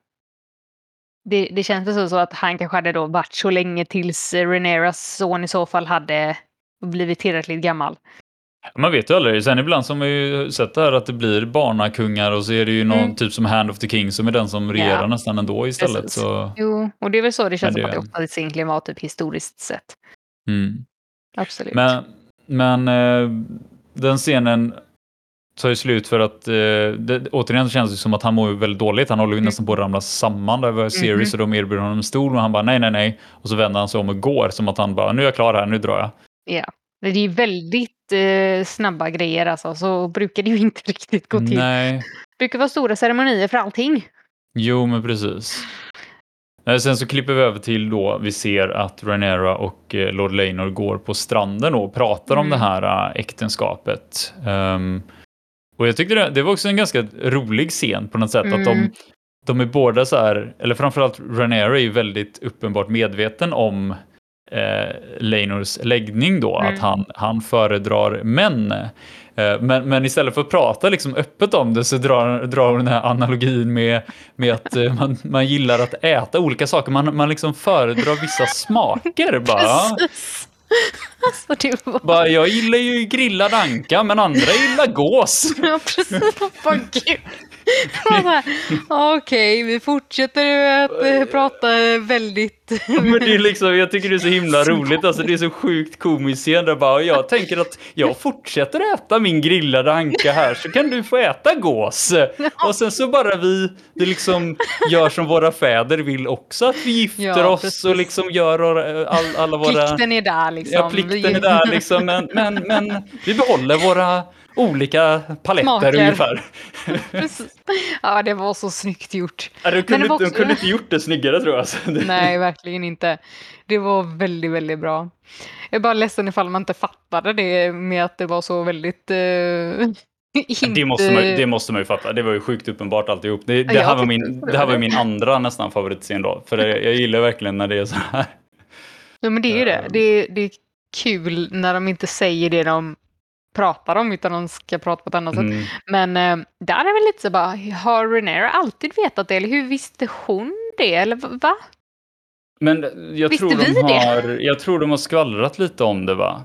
B: det, det känns väl så att han kanske hade då varit så länge tills Reneras son i så fall hade blivit tillräckligt gammal.
A: Man vet ju aldrig. Sen ibland som vi ju sett det här att det blir barnakungar och så är det ju någon
B: Mm.
A: typ som Hand of the King som är den som regerar
B: Ja.
A: nästan ändå istället.
B: Precis.
A: Så,
B: Jo, och det är väl så det känns
A: Men
B: som
A: det-
B: att det ofta egentligen var typ historiskt sett.
A: mm.
B: Absolut.
A: Men, men eh, den scenen tar ju slut för att eh, det, återigen så känns det som att han mår väldigt dåligt. Han håller ju
B: Mm.
A: nästan på att ramla samman där var series
B: Mhm.
A: och de erbjuder honom en stol och han bara nej, nej, nej. Och så vänder han sig om och går som att han bara nu är jag klar här, nu drar jag.
B: Ja. Det är ju väldigt eh, snabba grejer alltså, så brukar det ju inte riktigt gå till.
A: Nej,
B: Det brukar vara stora ceremonier för allting.
A: jo men precis. Eh, Sen så klipper vi över till då vi ser att Rhaenyra och eh, Lord Laenor går på stranden och pratar om
B: Mm.
A: det här eh, äktenskapet. Ehm, och jag tyckte det, det var också en ganska rolig scen på något sätt. Att de,
B: Mm.
A: de är båda så här, eller framförallt Rhaenyra är ju väldigt uppenbart medveten om eh, Laenors läggning då,
B: Mm.
A: att han, han föredrar män. Eh, men, men istället för att prata liksom öppet om det så drar, drar hon den här analogin med, med att eh, man, man gillar att äta olika saker. Man, man liksom föredrar vissa smaker. Bara.
B: Precis. Alltså det var...
A: bara, jag gillar ju grillad anka men andra gillar gås.
B: Ja, precis. Bara, gud. Okej, vi fortsätter att eh, prata väldigt...
A: Men det är liksom, jag tycker det är så himla roligt, alltså det är så sjukt komiskt scen där bara, jag tänker att jag fortsätter äta min grillade anka här så kan du få äta gås. Och sen så bara vi, vi liksom gör som våra fäder vill också, att vi gifter
B: Ja,
A: oss och liksom gör våra- all, alla våra...
B: Plikten är där liksom.
A: Ja, plikten är där liksom, men, men, men vi behåller våra olika paletter
B: Smaker.
A: ungefär.
B: Ja, det var så snyggt gjort.
A: Ja, de, kunde, de
B: också-
A: kunde inte gjort det snyggare tror jag. Alltså.
B: Nej, verkligen inte. Det var väldigt, väldigt bra. Jag är bara ledsen ifall man inte fattade det med att det var så väldigt... Eh, inte...
A: Det måste, man, det måste man ju fatta. Det var ju sjukt uppenbart alltihop. Det, det, här, var min, det här var min andra nästan favoritscen då. För det, jag gillar verkligen när det är så här.
B: Ja, men det är ju det.
A: Ehm.
B: det. Det är kul när de inte säger det de pratar om utan de ska prata på ett annat sätt.
A: Mm.
B: Men eh, där är väl lite så bara, har Renera alltid vetat det? Eller hur visste hon det? Eller va?
A: Men jag
B: Visste
A: tror, de
B: vi det?
A: har, jag tror de har skvallrat lite om det va?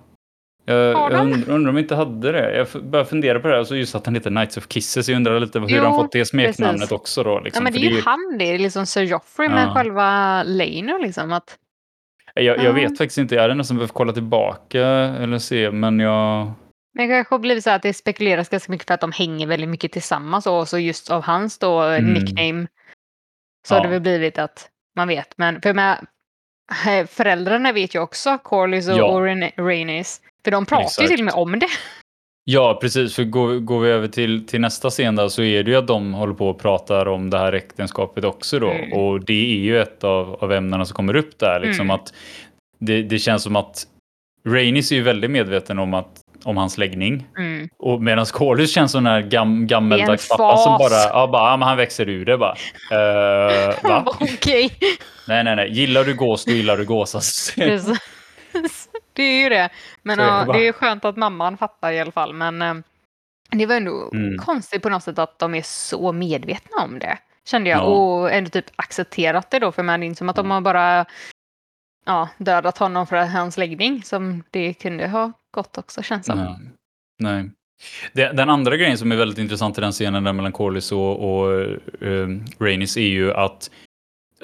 A: Jag,
B: Har de?
A: jag undrar, om de inte hade det. Jag börjar fundera på det här. Alltså just att han heter Knights of Kisses. Jag undrar lite hur
B: Jo,
A: han fått det smeknamnet
B: precis.
A: också då. Liksom.
B: ja, men det är ju han det, är liksom Sir Joffrey med
A: Ja.
B: själva Laner liksom. Att,
A: jag, jag
B: Ja.
A: vet faktiskt inte. Jag hade nästan behövt kolla tillbaka eller se. Men jag...
B: men det kanske har blivit så att det spekuleras ganska mycket för att de hänger väldigt mycket tillsammans och så just av hans då
A: Mm.
B: nickname så har
A: Ja.
B: det väl blivit att man vet. Men för med, eh, föräldrarna vet ju också, Corlys och,
A: Ja.
B: och Rhaenys. För de pratar ju till och med om det.
A: Ja, precis. För går, går vi över till, till nästa scen där så är det ju att de håller på och pratar om det här äktenskapet också då.
B: Mm.
A: Och det är ju ett av, av ämnena som kommer upp där. Liksom
B: Mm.
A: att det, det känns som att Rainis är ju väldigt medveten om, att, om hans läggning.
B: Mm.
A: Och medan Corlys känns som den här gam, gammeldags
B: Det
A: pappa som bara, ja, bara, ja, men han växer ur det bara. Uh, va?
B: Okej.
A: Nej, nej, nej. Gillar du gås, då gillar du gås.
B: Precis. det är ju det. Men
A: är det
B: ja, det är skönt att mamman fattar i alla fall. Men eh, det var ändå
A: Mm.
B: konstigt på något sätt att de är så medvetna om det. Kände jag.
A: Ja.
B: Och ändå typ accepterat det då. För man är inte som att de har bara ja, dödat honom för hans läggning. Som det kunde ha gått också känns som.
A: Nej. Nej. Det- Den andra grejen som är väldigt intressant i den scenen där mellan Corlys och, och uh, Rhaenys är ju att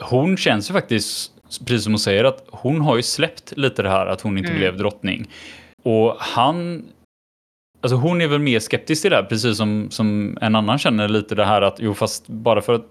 A: hon känns ju faktiskt, precis som hon säger, att hon har ju släppt lite det här att hon inte
B: Mm.
A: blev drottning. Och han, alltså hon är väl mer skeptisk till det här, precis som, som en annan känner lite det här att jo fast bara för att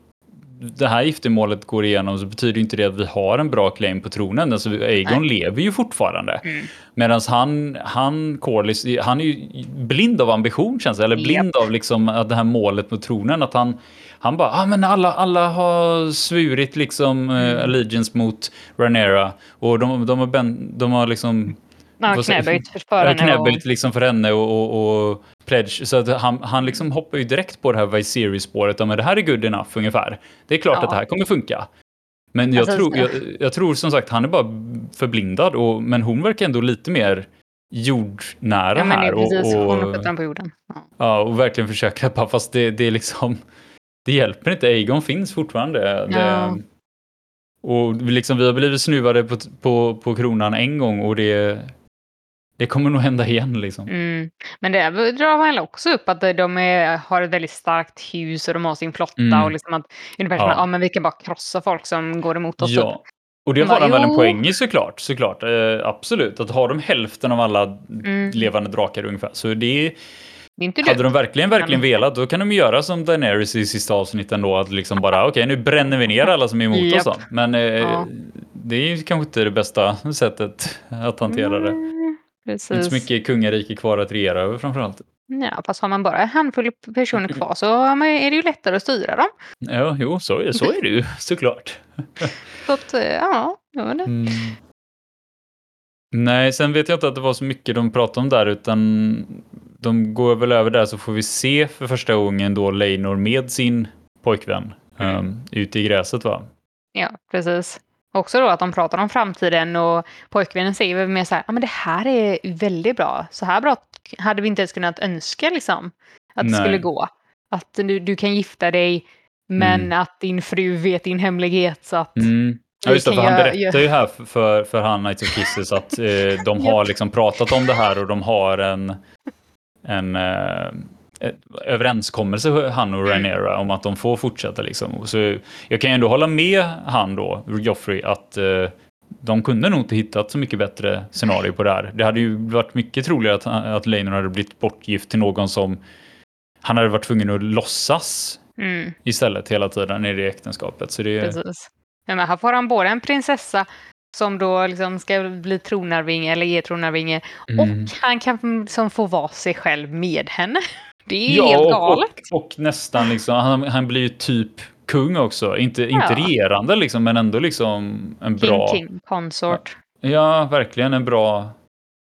A: det här giftermålet går igenom så betyder inte det att vi har en bra claim på tronen. Alltså Aegon lever ju fortfarande.
B: Mm.
A: Medan han, han, Corlys, han är ju blind av ambition känns det, eller blind av liksom att det här målet mot tronen. Att han, han bara, ah, men alla, alla har svurit liksom eh,
B: Mm.
A: allegiance mot Rhaenyra och de, de, har, ben, de har liksom
B: Ja, knäböjt för
A: Ja,
B: henne. och-
A: knäböjt liksom för henne och, och, och pledge. Så att han, han liksom hoppar ju direkt på det här Viserys-spåret. Ja, men det här är good enough ungefär. Det är klart
B: Ja.
A: att det här kommer funka. Men jag,
B: Alltså,
A: tror, jag, jag tror som sagt, han är bara förblindad. Och, men hon verkar ändå lite mer jordnära
B: Ja, men
A: här.
B: är precis.
A: och,
B: Hon har
A: och,
B: på jorden. Ja.
A: ja, och verkligen försöka, bara, fast det, det är liksom... Det hjälper inte, Aegon finns fortfarande. Det,
B: Ja.
A: och liksom, vi har blivit snuvade på, på, på kronan en gång och det, det kommer nog hända igen liksom.
B: Mm. Men det drar väl också upp att de är, har ett väldigt starkt hus och de har sin flotta
A: Mm.
B: och liksom att ungefär som
A: Ja.
B: att ja, men vi kan bara krossa folk som går emot oss. typ.
A: Ja. Och det
B: De
A: har han väl en poäng i såklart. såklart. Eh, absolut. Att har de hälften av alla
B: Mm.
A: levande drakar ungefär. Så det
B: Det är inte
A: hade
B: du.
A: de verkligen, verkligen
B: men-
A: velat, då kan de göra som Daenerys i sista avsnitten då. Att liksom bara, okej nu bränner vi ner alla som är emot oss då. Men eh,
B: Ja.
A: det är kanske inte det bästa sättet att hantera det.
B: Mm,
A: Inte
B: Precis.
A: så mycket kungarike kvar att regera över framförallt.
B: Ja, fast har man bara en handfull personer kvar så är det ju lättare att styra dem.
A: Ja, jo, så är, så är det ju såklart.
B: Så att, eh, ja, ja, det.
A: Mm. Nej, sen vet jag inte att det var så mycket de pratade om där, utan de går väl över där så får vi se för första gången då Leinor med sin pojkvän
B: Mm.
A: um, ute i gräset va?
B: ja, precis. Också då att de pratar om framtiden och pojkvännen säger väl mer så här, ja men det här är väldigt bra. Så här bra hade vi inte ens kunnat önska liksom. Att det
A: Nej.
B: skulle gå. Att du, du kan gifta dig men
A: Mm.
B: att din fru vet din hemlighet så att...
A: Mm. Ja, just det, för han berättar ju här för, för, för han Knights of Kisses att eh, de har liksom pratat om det här och de har en, en eh, överenskommelse, han och
B: Mm.
A: Rhaenyra, om att de får fortsätta. Liksom. Så jag kan ju ändå hålla med han då, Joffrey, att eh, de kunde nog inte hittat så mycket bättre scenario på det här. Det hade ju varit mycket troligare att, att Laenor hade blivit bortgift till någon som han hade varit tvungen att låtsas
B: Mm,
A: istället hela tiden i det äktenskapet. Så det,
B: precis. Ja, men här får han både en prinsessa som då liksom ska bli tronarvinge eller ge tronarvinge
A: Mm.
B: och han kan liksom få vara sig själv med henne. Det är
A: Ja,
B: helt galet.
A: och, och nästan liksom, han, han blir ju typ kung också. Inte, inte
B: Ja.
A: regerande liksom, men ändå liksom en bra...
B: King, king, consort.
A: Ja, verkligen en bra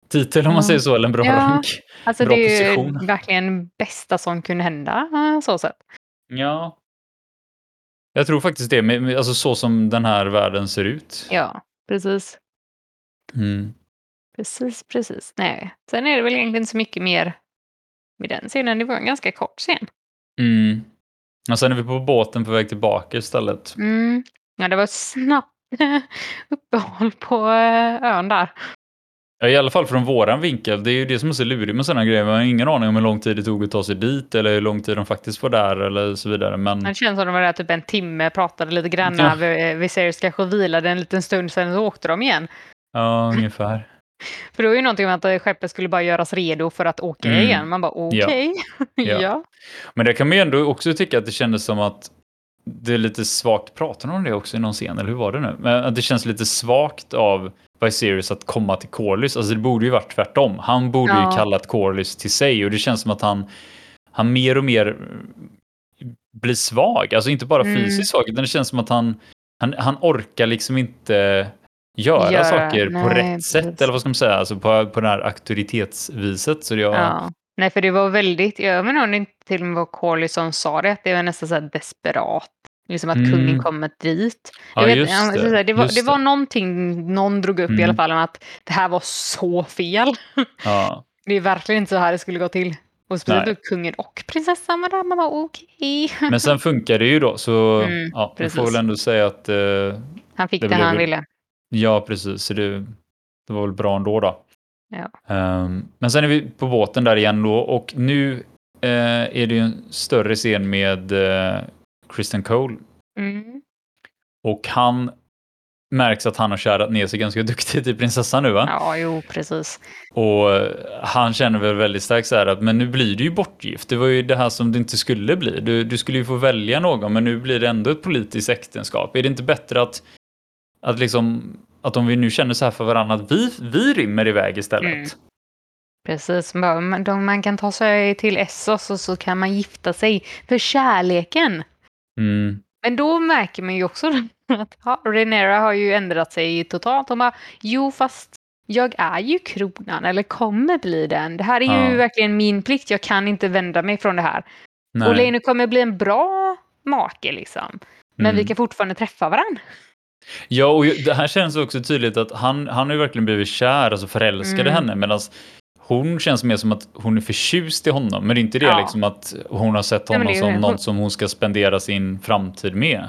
A: titel om man säger så, eller en bra
B: Ja.
A: rank.
B: Alltså
A: bra
B: det är ju verkligen bästa som kunde hända så sett.
A: Ja. Jag tror faktiskt det, med, med, alltså så som den här världen ser ut.
B: Ja, precis.
A: Mm.
B: Precis, precis. Nej, sen är det väl egentligen inte så mycket mer med den scenen. Det var en ganska kort scen.
A: Mm. Och sen är vi på båten på väg tillbaka istället.
B: Mm. Ja, det var ett snabbt uppehåll på eh, ön där.
A: Ja, I alla fall från våran vinkel. Det är ju det som är så lurigt med sådana grejer. Man har ingen aning om hur lång tid det tog att ta sig dit eller hur lång tid de faktiskt var där eller så vidare. Men
B: Det känns som de var där typ en timme, pratade lite grann.
A: Ja.
B: Ja. Viserys kanske vilade en liten stund, sen så åkte de igen.
A: ja, ungefär.
B: För det var ju någonting om att eh, skeppet skulle bara göras redo för att åka
A: Mm.
B: igen. Man bara okej.
A: Ja.
B: ja.
A: Men det kan man ju ändå också tycka att det kändes som att det är lite svagt, pratar de om det också i någon scen, eller hur var det nu? Men att det känns lite svagt av Viserys att komma till Corlys. Alltså det borde ju varit tvärtom. Han borde
B: Ja.
A: ju kallat Corlys till sig och det känns som att han, han mer och mer blir svag. Alltså inte bara
B: Mm.
A: fysiskt svag, utan det känns som att han, han, han orkar liksom inte göra
B: Göra,
A: saker på
B: nej,
A: rätt sätt,
B: precis.
A: eller vad ska man säga, alltså på, på det här auktoritetsviset. Så jag,
B: Ja. Nej, för det var väldigt, jag vet det inte till och med var Corley som sa det, att det var nästan så här desperat. Liksom att
A: Mm.
B: kungen kommer dit.
A: Ja,
B: Jag vet,
A: just det,
B: här, det, var,
A: just
B: det var någonting någon drog upp i
A: Mm.
B: alla fall om att det här var så fel.
A: ja.
B: Det är verkligen inte så här det skulle gå till. Och speciellt kungen och prinsessan var där. Man bara okej.
A: Men sen funkar det ju då, så
B: Mm,
A: ja, vi får väl ändå säga att eh,
B: Han fick
A: Det
B: det, han ville.
A: Ja, precis, så det, det var väl bra ändå då.
B: Ja.
A: Ehm, men sen är vi på båten där igen då och nu eh, är det ju en större scen med eh, Kristen Cole
B: Mm.
A: och han märks att han har kärat ner sig ganska duktigt i prinsessan nu va?
B: Ja, jo, precis.
A: Och eh, han känner väl väldigt starkt så här att men nu blir du ju bortgift. Det var ju det här som det inte skulle bli. Du, du skulle ju få välja någon men nu blir det ändå ett politiskt äktenskap. Är det inte bättre att, att liksom att om vi nu känner så här för varandra att vi, vi rymmer iväg istället?
B: Mm. Precis. Man, kan ta sig till Essos och så kan man gifta sig för kärleken.
A: Mm.
B: Men då märker man ju också att ja, Renera har ju ändrat sig totalt. Hon bara, jo fast jag är ju kronan eller kommer bli den. Det här är ju
A: Ja.
B: verkligen min plikt. Jag kan inte vända mig från det här.
A: Nej.
B: Och Leno kommer bli en bra make liksom. Men
A: Mm.
B: vi kan fortfarande träffa varandra.
A: Ja, och det här känns också tydligt att han, han har ju verkligen blivit kär, alltså förälskad i
B: Mm.
A: henne, medan hon känns mer som att hon är förtjust i honom. Men det är inte det
B: Ja.
A: liksom att hon har sett
B: Nej,
A: honom
B: är
A: som någon
B: hon-
A: som hon ska spendera sin framtid med.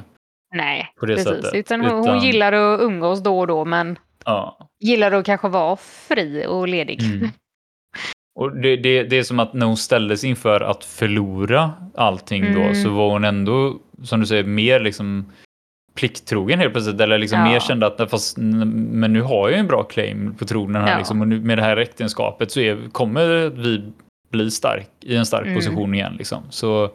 B: Nej, precis.
A: sättet.
B: Utan hon,
A: Utan-
B: gillar att umgås då och då men
A: Ja.
B: gillar att kanske vara fri och ledig.
A: Mm. Och det, det, det är som att när hon ställdes inför att förlora allting då
B: Mm.
A: så var hon ändå, som du säger, mer liksom plikttrogen helt plötsligt. Eller liksom
B: Ja.
A: mer kände att fast, men nu har jag ju en bra claim på tronen här
B: Ja.
A: liksom, och nu, med det här äktenskapet så är, kommer vi bli stark i en stark
B: Mm.
A: position igen. Liksom. Så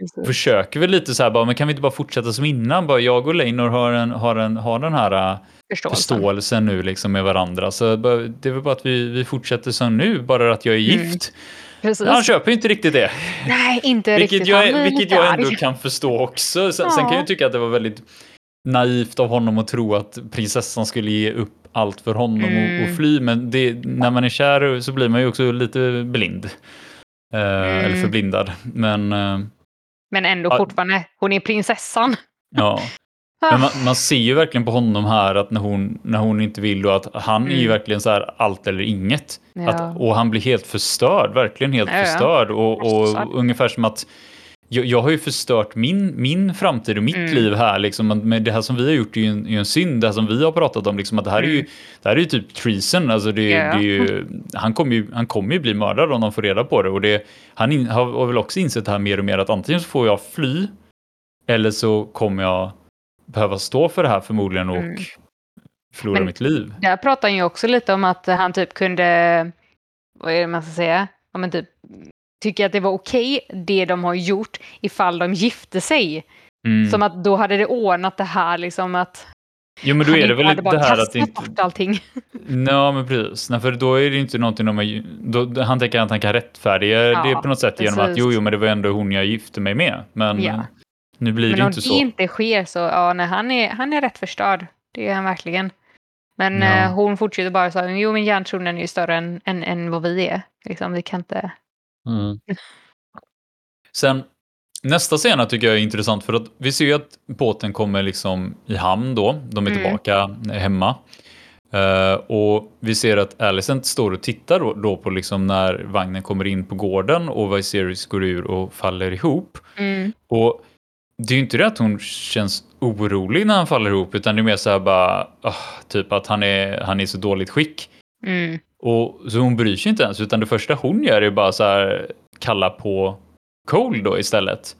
B: Precis.
A: försöker vi lite så här, bara, men kan vi inte bara fortsätta som innan? Bara, jag och Leinor har, en, har, en, har den här äh,
B: Förståelsen.
A: förståelsen nu liksom med varandra. Så det är väl bara att vi, vi fortsätter som nu, bara att jag är
B: Mm. Precis.
A: Han köper ju inte riktigt det.
B: Nej, inte
A: Vilket
B: riktigt.
A: jag,
B: blir
A: vilket jag ändå
B: arg.
A: kan förstå också. Sen, sen
B: Ja.
A: kan jag tycka att det var väldigt naivt av honom att tro att prinsessan skulle ge upp allt för honom och,
B: Mm.
A: och fly. Men det, när man är kär så blir man ju också lite blind. Eller
B: Mm.
A: förblindad. Men eh,
B: Men ändå
A: Ja.
B: fortfarande, hon är prinsessan.
A: ja.
B: Ah.
A: Men man, man ser ju verkligen på honom här att när hon, när hon inte vill då att han är ju
B: Mm.
A: verkligen så här allt eller inget.
B: Ja.
A: Att, och han blir helt förstörd, verkligen helt
B: Ja,
A: förstörd. Och, och ungefär som att jag, jag har ju förstört min, min framtid och mitt
B: Mm.
A: liv här. Liksom, med det här som vi har gjort är ju en, är en synd. Det här som vi har pratat om, liksom, att det här är ju,
B: Mm.
A: det här är ju typ treason. Alltså det,
B: Ja.
A: det är ju, han kommer ju, han kommer ju bli mördad om de får reda på det. Och det, han in, har, har väl också insett det här mer och mer att antingen så får jag fly eller så kommer jag behöva stå för det här förmodligen och
B: Mm.
A: förlora
B: Men-
A: mitt liv.
B: Där pratar han ju också lite om att han typ kunde, vad är det man ska säga, ja, men typ tycker att det var okej det de har gjort ifall de gifte sig.
A: Mm.
B: Som att då hade det ordnat det här liksom att
A: Jo men då
B: han
A: är det väl det här att inte...
B: bort allting.
A: Ja men precis, Nej, för då är det inte någonting de har, då, han tänker att han kan rättfärdiga
B: Ja,
A: det på något sätt genom att
B: precis.
A: jo, jo men det var ändå hon jag gifte mig med. Men
B: Ja.
A: Nu blir
B: Men
A: det
B: om
A: inte
B: det
A: så.
B: inte sker så, ja nej, han är, han är rätt förstörd. Det är han verkligen. Men
A: Ja.
B: eh, hon fortsätter bara så här, jo men järntronen är ju större än, än, än vad vi är. Liksom, vi kan inte...
A: Mm. Sen nästa scena tycker jag är intressant för att vi ser ju att båten kommer liksom i hamn då. De är
B: Mm.
A: tillbaka hemma. Eh, och vi ser att Alicent står och tittar då, då på liksom när vagnen kommer in på gården och Viserys går ur och faller ihop.
B: Mm.
A: Och det är ju inte det att hon känns orolig när han faller ihop utan det är mer så här bara ah, typ att han är, han är så dåligt skick.
B: Mm.
A: Och så hon bryr sig inte ens utan det första hon gör är bara så här kalla på Cole då istället.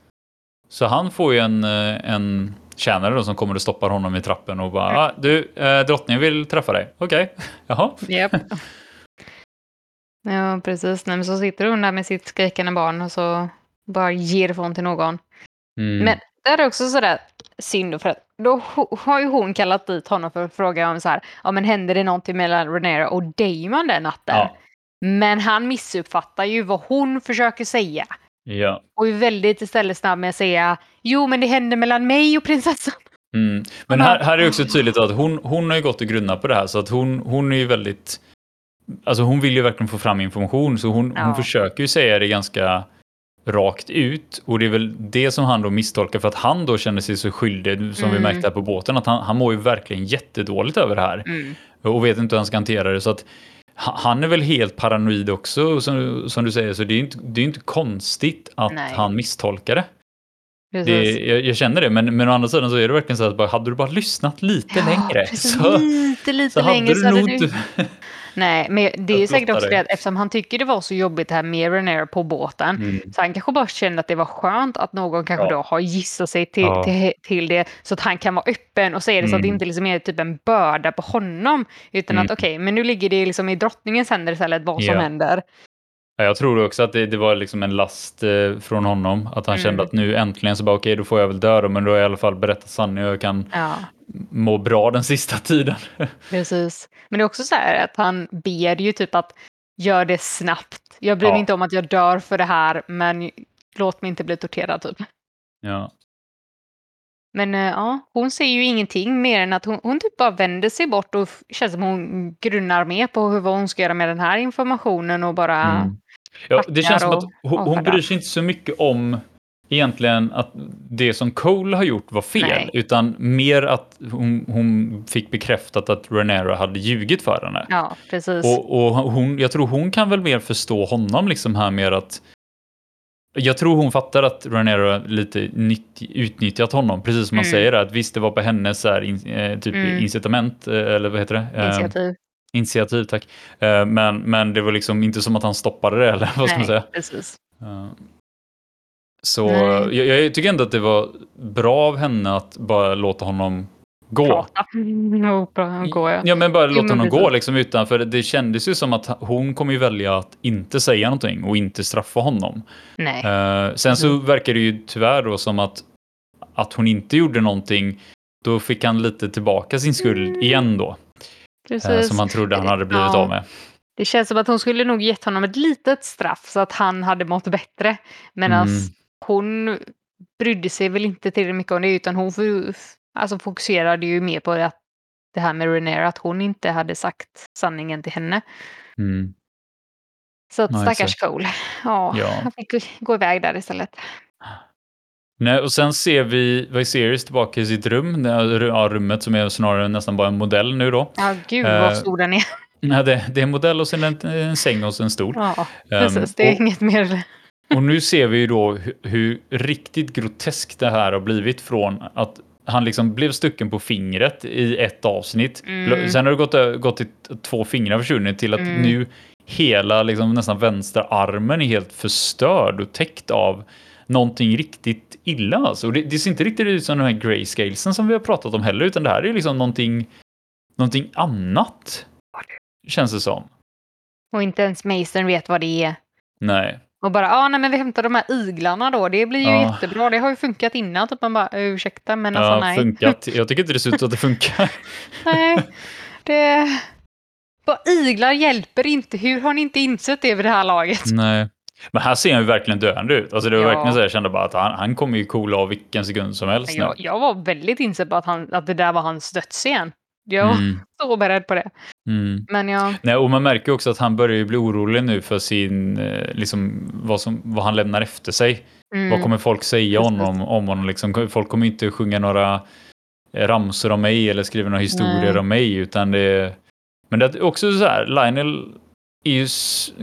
A: Så han får ju en, eh, en tjänare då som kommer och stoppar honom i trappen och bara ah, du, eh, drottningen vill träffa dig. Okej, jaha.
B: Japp. ja, precis. Nej, men så sitter hon där med sitt skrikande barn och så bara ger ifrån till någon.
A: Mm.
B: Men det är också sådär synd för att då har ju hon kallat dit honom för att fråga om så här, ja men hände det någonting mellan Renera och Damon den natten?
A: ja.
B: Men han missuppfattar ju vad hon försöker säga.
A: ja.
B: Och är väldigt istället snabb med att säga, jo men det hände mellan mig och prinsessan.
A: Mm. Men här, här är också tydligt att hon, hon har ju gått och grunnat på det här så att hon, hon är ju väldigt Alltså hon vill ju verkligen få fram information så hon,
B: Ja.
A: hon försöker ju säga det ganska rakt ut och det är väl det som han då misstolkar för att han då känner sig så skyldig som vi
B: Mm.
A: märkte här på båten att han, han mår ju verkligen jättedåligt över det här
B: Mm.
A: och vet inte hur han ska hantera det så att ha- han är väl helt paranoid också som, som du säger så det är inte, det är inte konstigt att
B: Nej.
A: han misstolkar det. Det, jag, jag känner det, men, men å andra sidan så är det verkligen så att bara, hade du bara lyssnat lite längre
B: precis,
A: så,
B: lite, lite
A: så hade
B: längre
A: du
B: hade
A: nog
B: du...
A: inte...
B: Nej, men det är säkert också det att eftersom han tycker det var så jobbigt det här med Renera på båten
A: Mm.
B: så han kanske bara kände att det var skönt att någon kanske
A: Ja.
B: då har gissat sig till,
A: Ja.
B: till, till det så att han kan vara öppen och säga det så att det
A: Mm.
B: inte liksom är typ en börda på honom utan
A: Mm.
B: att okej, men nu ligger det liksom i drottningens händer istället vad som
A: Ja.
B: händer.
A: Ja, jag tror också att det, det var liksom en last eh, från honom. Att han
B: Mm.
A: kände att nu äntligen så bara okej, då får jag väl dö då, men då har jag i alla fall berättat sanningen och jag kan
B: Ja,
A: må bra den sista tiden.
B: precis. Men det är också så här att han ber ju typ att gör det snabbt. Jag bryr mig
A: Ja.
B: inte om att jag dör för det här men låt mig inte bli torterad typ.
A: ja.
B: Men eh, ja, hon ser ju ingenting mer än att hon, hon typ bara vänder sig bort och känns som hon grunnar mer på hur, vad hon ska göra med den här informationen och bara...
A: Mm. Ja, det känns som att hon, hon bryr sig inte så mycket om egentligen att det som Cole har gjort var fel,
B: Nej.
A: utan mer att hon, hon fick bekräftat att Renera hade ljugit för henne.
B: Ja, precis.
A: Och, och hon, jag tror hon kan väl mer förstå honom liksom här mer att jag tror hon fattar att Ranero lite nytt, utnyttjat honom, precis som man
B: Mm.
A: säger att visst det var på hennes så här, in, eh, typ
B: Mm.
A: incitament, eh, eller vad heter det? Eh,
B: Initiativ.
A: initiativ, tack. Eh, men, men det var liksom inte som att han stoppade det, eller vad ska man säga?
B: precis.
A: Så jag, jag tycker ändå att det var bra av henne att bara låta honom gå.
B: Prata. Och bra, går jag.
A: Ja, men bara låta honom gå liksom utan, för det kändes ju som att hon kommer ju välja att inte säga någonting och inte straffa honom.
B: Nej.
A: Eh, sen så
B: Mm.
A: verkar det ju tyvärr då som att, att hon inte gjorde någonting. Då fick han lite tillbaka sin skuld
B: Mm.
A: igen då.
B: precis.
A: som han trodde han hade blivit
B: Ja.
A: av med.
B: Det känns som att hon skulle nog gett honom ett litet straff så att han hade mått bättre. Medan
A: Mm.
B: Hon brydde sig väl inte tillräckligt mycket om det utan hon alltså fokuserade ju mer på att det här med Renera, att hon inte hade sagt sanningen till henne.
A: Mm.
B: Så att
A: Ja,
B: stackars
A: exakt.
B: Cole. Ja,
A: Ja.
B: han fick gå- iväg där istället.
A: Nej, och sen ser vi Viserys tillbaka i sitt rum, det ja, rummet som är snarare nästan bara en modell nu då.
B: Ja, gud vad stor den är.
A: Nej, det, det är en modell och sen en, en säng och sen en stol.
B: Ja,
A: Ehm,
B: precis. Det är
A: och-
B: inget mer.
A: Och nu ser vi ju då hur, hur riktigt groteskt det här har blivit från att han liksom blev stucken på fingret i ett avsnitt.
B: Mm.
A: Sen har det gått, gått till två fingrar försvunnit till att
B: Mm.
A: nu hela liksom nästan vänstra armen är helt förstörd och täckt av någonting riktigt illa. Alltså. Och det, det ser inte riktigt ut som de här grayscalesen som vi har pratat om heller, utan det här är liksom någonting, någonting annat. Känns det som.
B: Och inte ens Mason vet vad det är.
A: Nej.
B: Och bara, ja ah, nej men vi hämtar de här iglarna då, det blir ju
A: Ja.
B: jättebra, det har ju funkat innan. Typ man bara, ursäkta men alltså
A: ja,
B: nej.
A: funkat. Jag tycker inte det ser ut att det funkar.
B: nej. Det... Bara iglar hjälper inte, hur har ni inte insett det vid det här laget?
A: Nej. Men här ser han ju verkligen döende ut. Alltså det var
B: Ja.
A: verkligen så jag kände bara att han, han kommer ju coola av vilken sekund som helst.
B: Jag, jag var väldigt inställd på att, han, att det där var hans dödsscen. Jag var
A: Mm,
B: så beredd på det.
A: mm.
B: Men jag,
A: Nej, och man märker också att han börjar ju bli orolig nu för sin, eh, liksom, vad, som, vad han lämnar efter sig.
B: mm,
A: Vad kommer folk säga
B: Precis.
A: honom, om honom? Liksom, folk kommer inte sjunga några eh, ramsor om mig eller skriva några historier
B: Nej.
A: om mig. Utan det, men det är också så här, Lionel är ju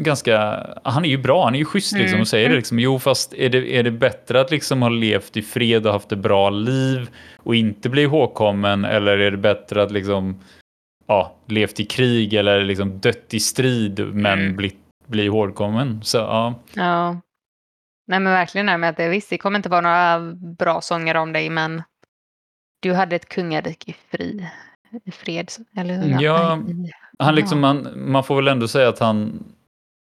A: ganska, han är ju bra, han är ju schysst liksom
B: Mm.
A: och säger det liksom, jo fast är det, är det bättre att liksom ha levt i fred och haft ett bra liv och inte bli ihågkommen eller är det bättre att liksom ja, levt i krig eller liksom dött i strid men
B: Mm.
A: blivit bli ihågkommen? Så ja,
B: ja. Nej men verkligen det med att det, visst, det kommer inte vara några bra sånger om dig men du hade ett kungarike i fri, i fred. Eller hur?
A: Ja, Han liksom,
B: Ja.
A: man, man får väl ändå säga att han,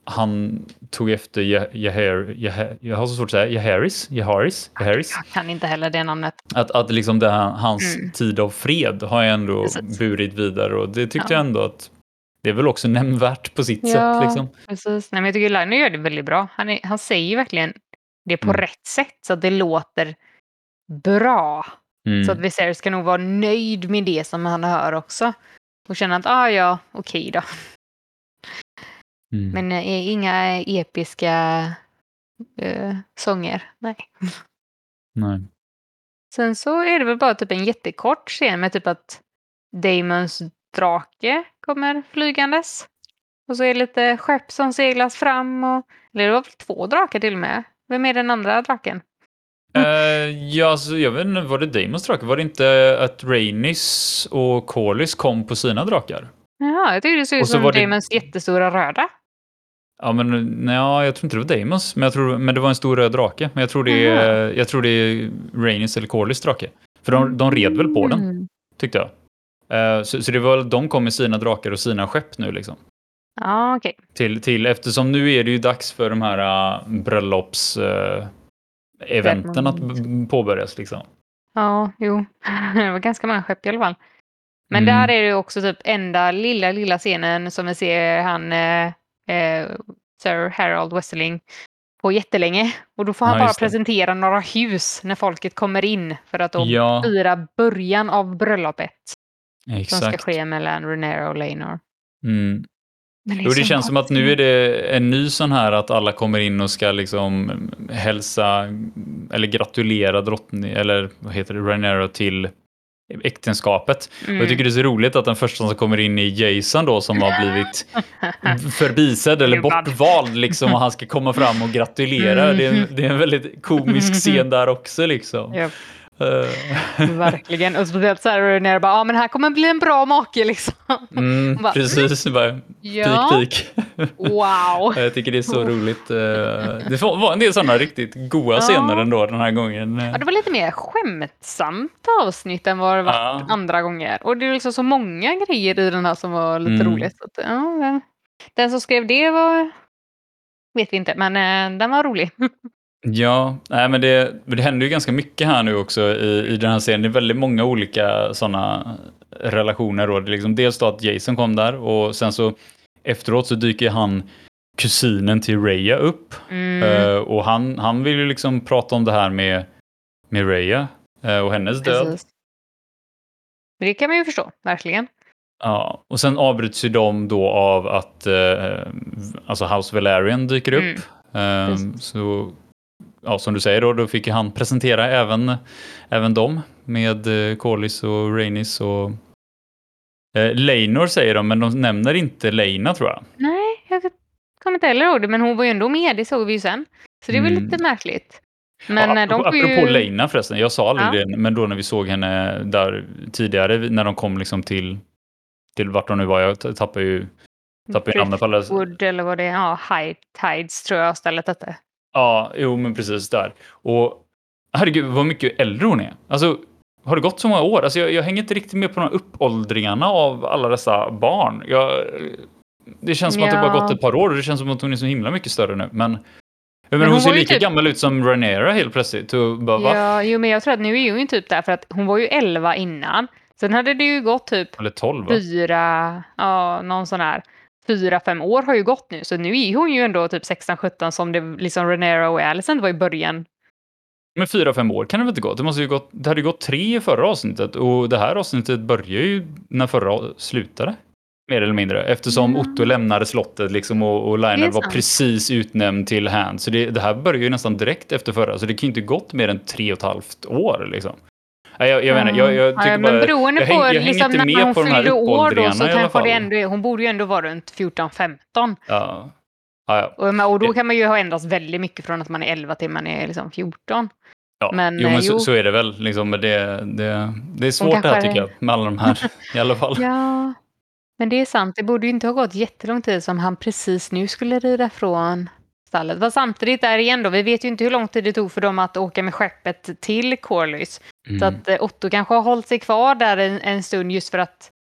A: han tog efter Jaharis, jag har så svårt att säga, Jaharis, Jaharis, Jaharis.
B: Jag kan inte heller det namnet.
A: Att, att liksom det hans
B: Mm.
A: tid av fred har jag ändå
B: Precis.
A: burit vidare och det tyckte
B: Ja.
A: jag ändå att det är väl också nämnvärt på sitt
B: Ja.
A: sätt. Liksom.
B: Precis. Nej, men jag tycker Liner gör det väldigt bra. Han, är, han säger verkligen det på
A: Mm.
B: rätt sätt så att det låter bra.
A: Mm.
B: Så att Viserys ska nog vara nöjd med det som han hör också. Och känna att, ah, ja, okej då.
A: Mm.
B: Men eh, inga episka eh, sånger. Nej.
A: Nej.
B: Sen så är det väl bara typ en jättekort scen med typ att Damons drake kommer flygandes. Och så är det lite skepp som seglas fram. Och, eller det var väl två drakar till och med. Vem är den andra draken?
A: Eh, ja, alltså, jag vet inte, var det Damons drake? Var det inte att Rainis och Corlys kom på sina drakar?
B: Jaha, jag tyckte det såg ut
A: så
B: som
A: var det-
B: Damons jättestora röda.
A: Ja, men nej, jag tror inte det var Damons, men, jag tror, men det var en stor röd drake. Men jag tror det är, jag tror det är Rainis eller Corlys drake. För de, de red väl på den,
B: Mm.
A: tyckte jag. Eh, så, så det var de kom med sina drakar och sina skepp nu liksom.
B: Ja, okej.
A: Till, till, eftersom nu är det ju dags för de här uh, bröllops uh, eventen att påbörjas liksom.
B: Ja, jo. Det var ganska många skepp i alla fall. Men
A: Mm.
B: där är det också typ enda lilla, lilla scenen som vi ser han eh, eh, Sir Harold Westerling på jättelänge. Och då får han
A: Ja,
B: bara presentera några hus när folket kommer in för att då
A: Ja,
B: fira början av bröllopet som ska
A: exakt.
B: ske mellan Renero och Lainor.
A: Mm.
B: Men
A: Jo, det känns som att nu är det en ny sån här att alla kommer in och ska liksom hälsa eller gratulera drottning eller vad heter det, Rhaenyra till äktenskapet. Mm. Och jag tycker det är så roligt att den första som kommer in är Jason då som har blivit förbisedd eller bortvald liksom och han ska komma fram och gratulera. Mm. Det, är en, det är en väldigt komisk scen där också liksom. Yep.
B: Uh. Verkligen. Och speciellt så här när det bara, ja men här kommer bli en bra make liksom.
A: Mm, bara, precis, bara, ja. pik pik.
B: Wow.
A: jag tycker det är så roligt. Uh, det var en del sådana riktigt goa ja. scener ändå den här gången.
B: Ja, det var lite mer skämtsamt avsnitt än vad det var ja. andra gånger. Och det är liksom så många grejer i den här som var lite mm. roligt. Att, ja, den som skrev det var, vet vi inte, men den var rolig.
A: Ja, nej, men det, det händer ju ganska mycket här nu också i, i den här serien. Det är väldigt många olika sådana relationer. Då. Det är liksom dels då att Jason kom där och sen så efteråt så dyker han kusinen till Raya upp. Mm. Uh, och han, han vill ju liksom prata om det här med, med Raya uh, och hennes död. Precis.
B: Det kan man ju förstå, verkligen.
A: Ja, och sen avbryts ju de då av att uh, alltså House Valerian dyker upp. Mm. Um, så ja, som du säger då, då fick han presentera även, även dem med eh, Corlys och Rainis och eh, Leinor säger de, men de nämner inte Leina tror jag.
B: Nej, jag kommer inte heller ihåg det, men hon var ju ändå med, det såg vi ju sen. Så det är väl mm. lite märkligt.
A: Men ja, de apropå ju... Leina förresten, jag sa aldrig ja. det, men då när vi såg henne där tidigare, när de kom liksom till, till vart de nu var, jag tappade ju tappade namnet på alla.
B: Eller vad det är, ja, High Tides tror jag stället hette.
A: Ja, jo men precis där. Och herregud vad mycket äldre hon är. Alltså, har det gått så många år? Alltså, jag, jag hänger inte riktigt med på de här uppåldringarna av alla dessa barn. Jag, det känns som ja. att det bara gått ett par år och det känns som att hon är så himla mycket större nu. Men, men, men hon, hon ser lika typ... gammal ut som Ranera helt plötsligt. Bara, va?
B: Ja, jo, men jag tror att nu är hon ju typ där för att hon var ju 11 innan. Sen hade det ju gått typ
A: Eller 12,
B: fyra, ja, någon sån här fyra, fem år har ju gått nu, så nu är hon ju ändå typ 16-17 som det liksom Renera och Alicent var i början.
A: Men fyra, fem år kan det väl inte gått? Det, måste ju gått, det hade ju gått tre i förra avsnittet och det här avsnittet börjar ju när förra slutade. Mer eller mindre, eftersom mm. Otto lämnade slottet liksom och, och Lionel var precis utnämnd till hand. Så det, det här börjar ju nästan direkt efter förra, så det kan ju inte gått mer än tre och ett halvt år liksom. Jag, jag, menar, jag, jag tycker ja,
B: men beroende på, jag, jag liksom, inte med när hon på fyllde år då så kanske det ändå är, hon borde ju ändå vara runt 14-15. Ja. Ja, ja. Och, och då kan man ju ha ändrats väldigt mycket från att man är 11 till man är liksom 14.
A: Ja, men, jo, men eh, jo. Så, så, är det väl. Liksom, det, det, det är svårt det här tycker jag, med alla de här i alla fall.
B: Ja, men det är sant. Det borde ju inte ha gått jättelång tid som han precis nu skulle rida från stallet. Fast samtidigt där igen då, vi vet ju inte hur lång tid det tog för dem att åka med skeppet till Corlys. Mm. Så att eh, Otto kanske har hållit sig kvar där en, en stund just för att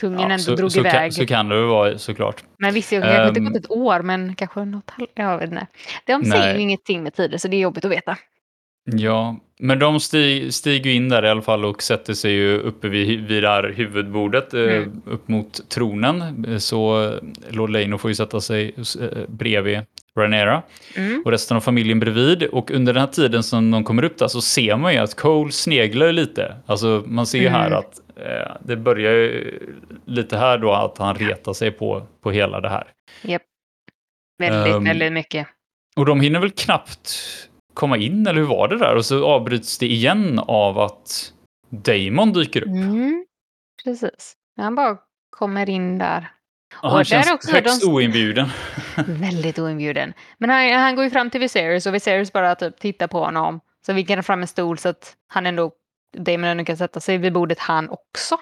B: kungen ja, ändå så, drog
A: så
B: iväg.
A: Kan, så kan det vara såklart.
B: Men visst, jag kanske um, inte gått ett år, men kanske något halvt, jag vet inte. De säger ju ingenting med tider, så det är jobbigt att veta.
A: Ja, men de stig, stiger in där i alla fall och sätter sig ju uppe vid, vid det här huvudbordet eh, mm. upp mot tronen. Så Lord Leino får ju sätta sig eh, bredvid Ranera mm. och resten av familjen bredvid. Och under den här tiden som de kommer upp där så ser man ju att Cole sneglar lite. Alltså man ser mm. här att eh, det börjar ju lite här då att han retar sig på, på hela det här.
B: Japp. Väldigt, um, väldigt mycket.
A: Och de hinner väl knappt komma in, eller hur var det där? Och så avbryts det igen av att Damon dyker upp.
B: Mm, precis. Han bara kommer in där.
A: Och han känns också högst de... oinbjuden.
B: Väldigt oinbjuden. Men han, han går ju fram till Viserys och Viserys bara typ tittar på honom. Så vinkar fram en stol så att han ändå, Damon ändå kan sätta sig vid bordet han också.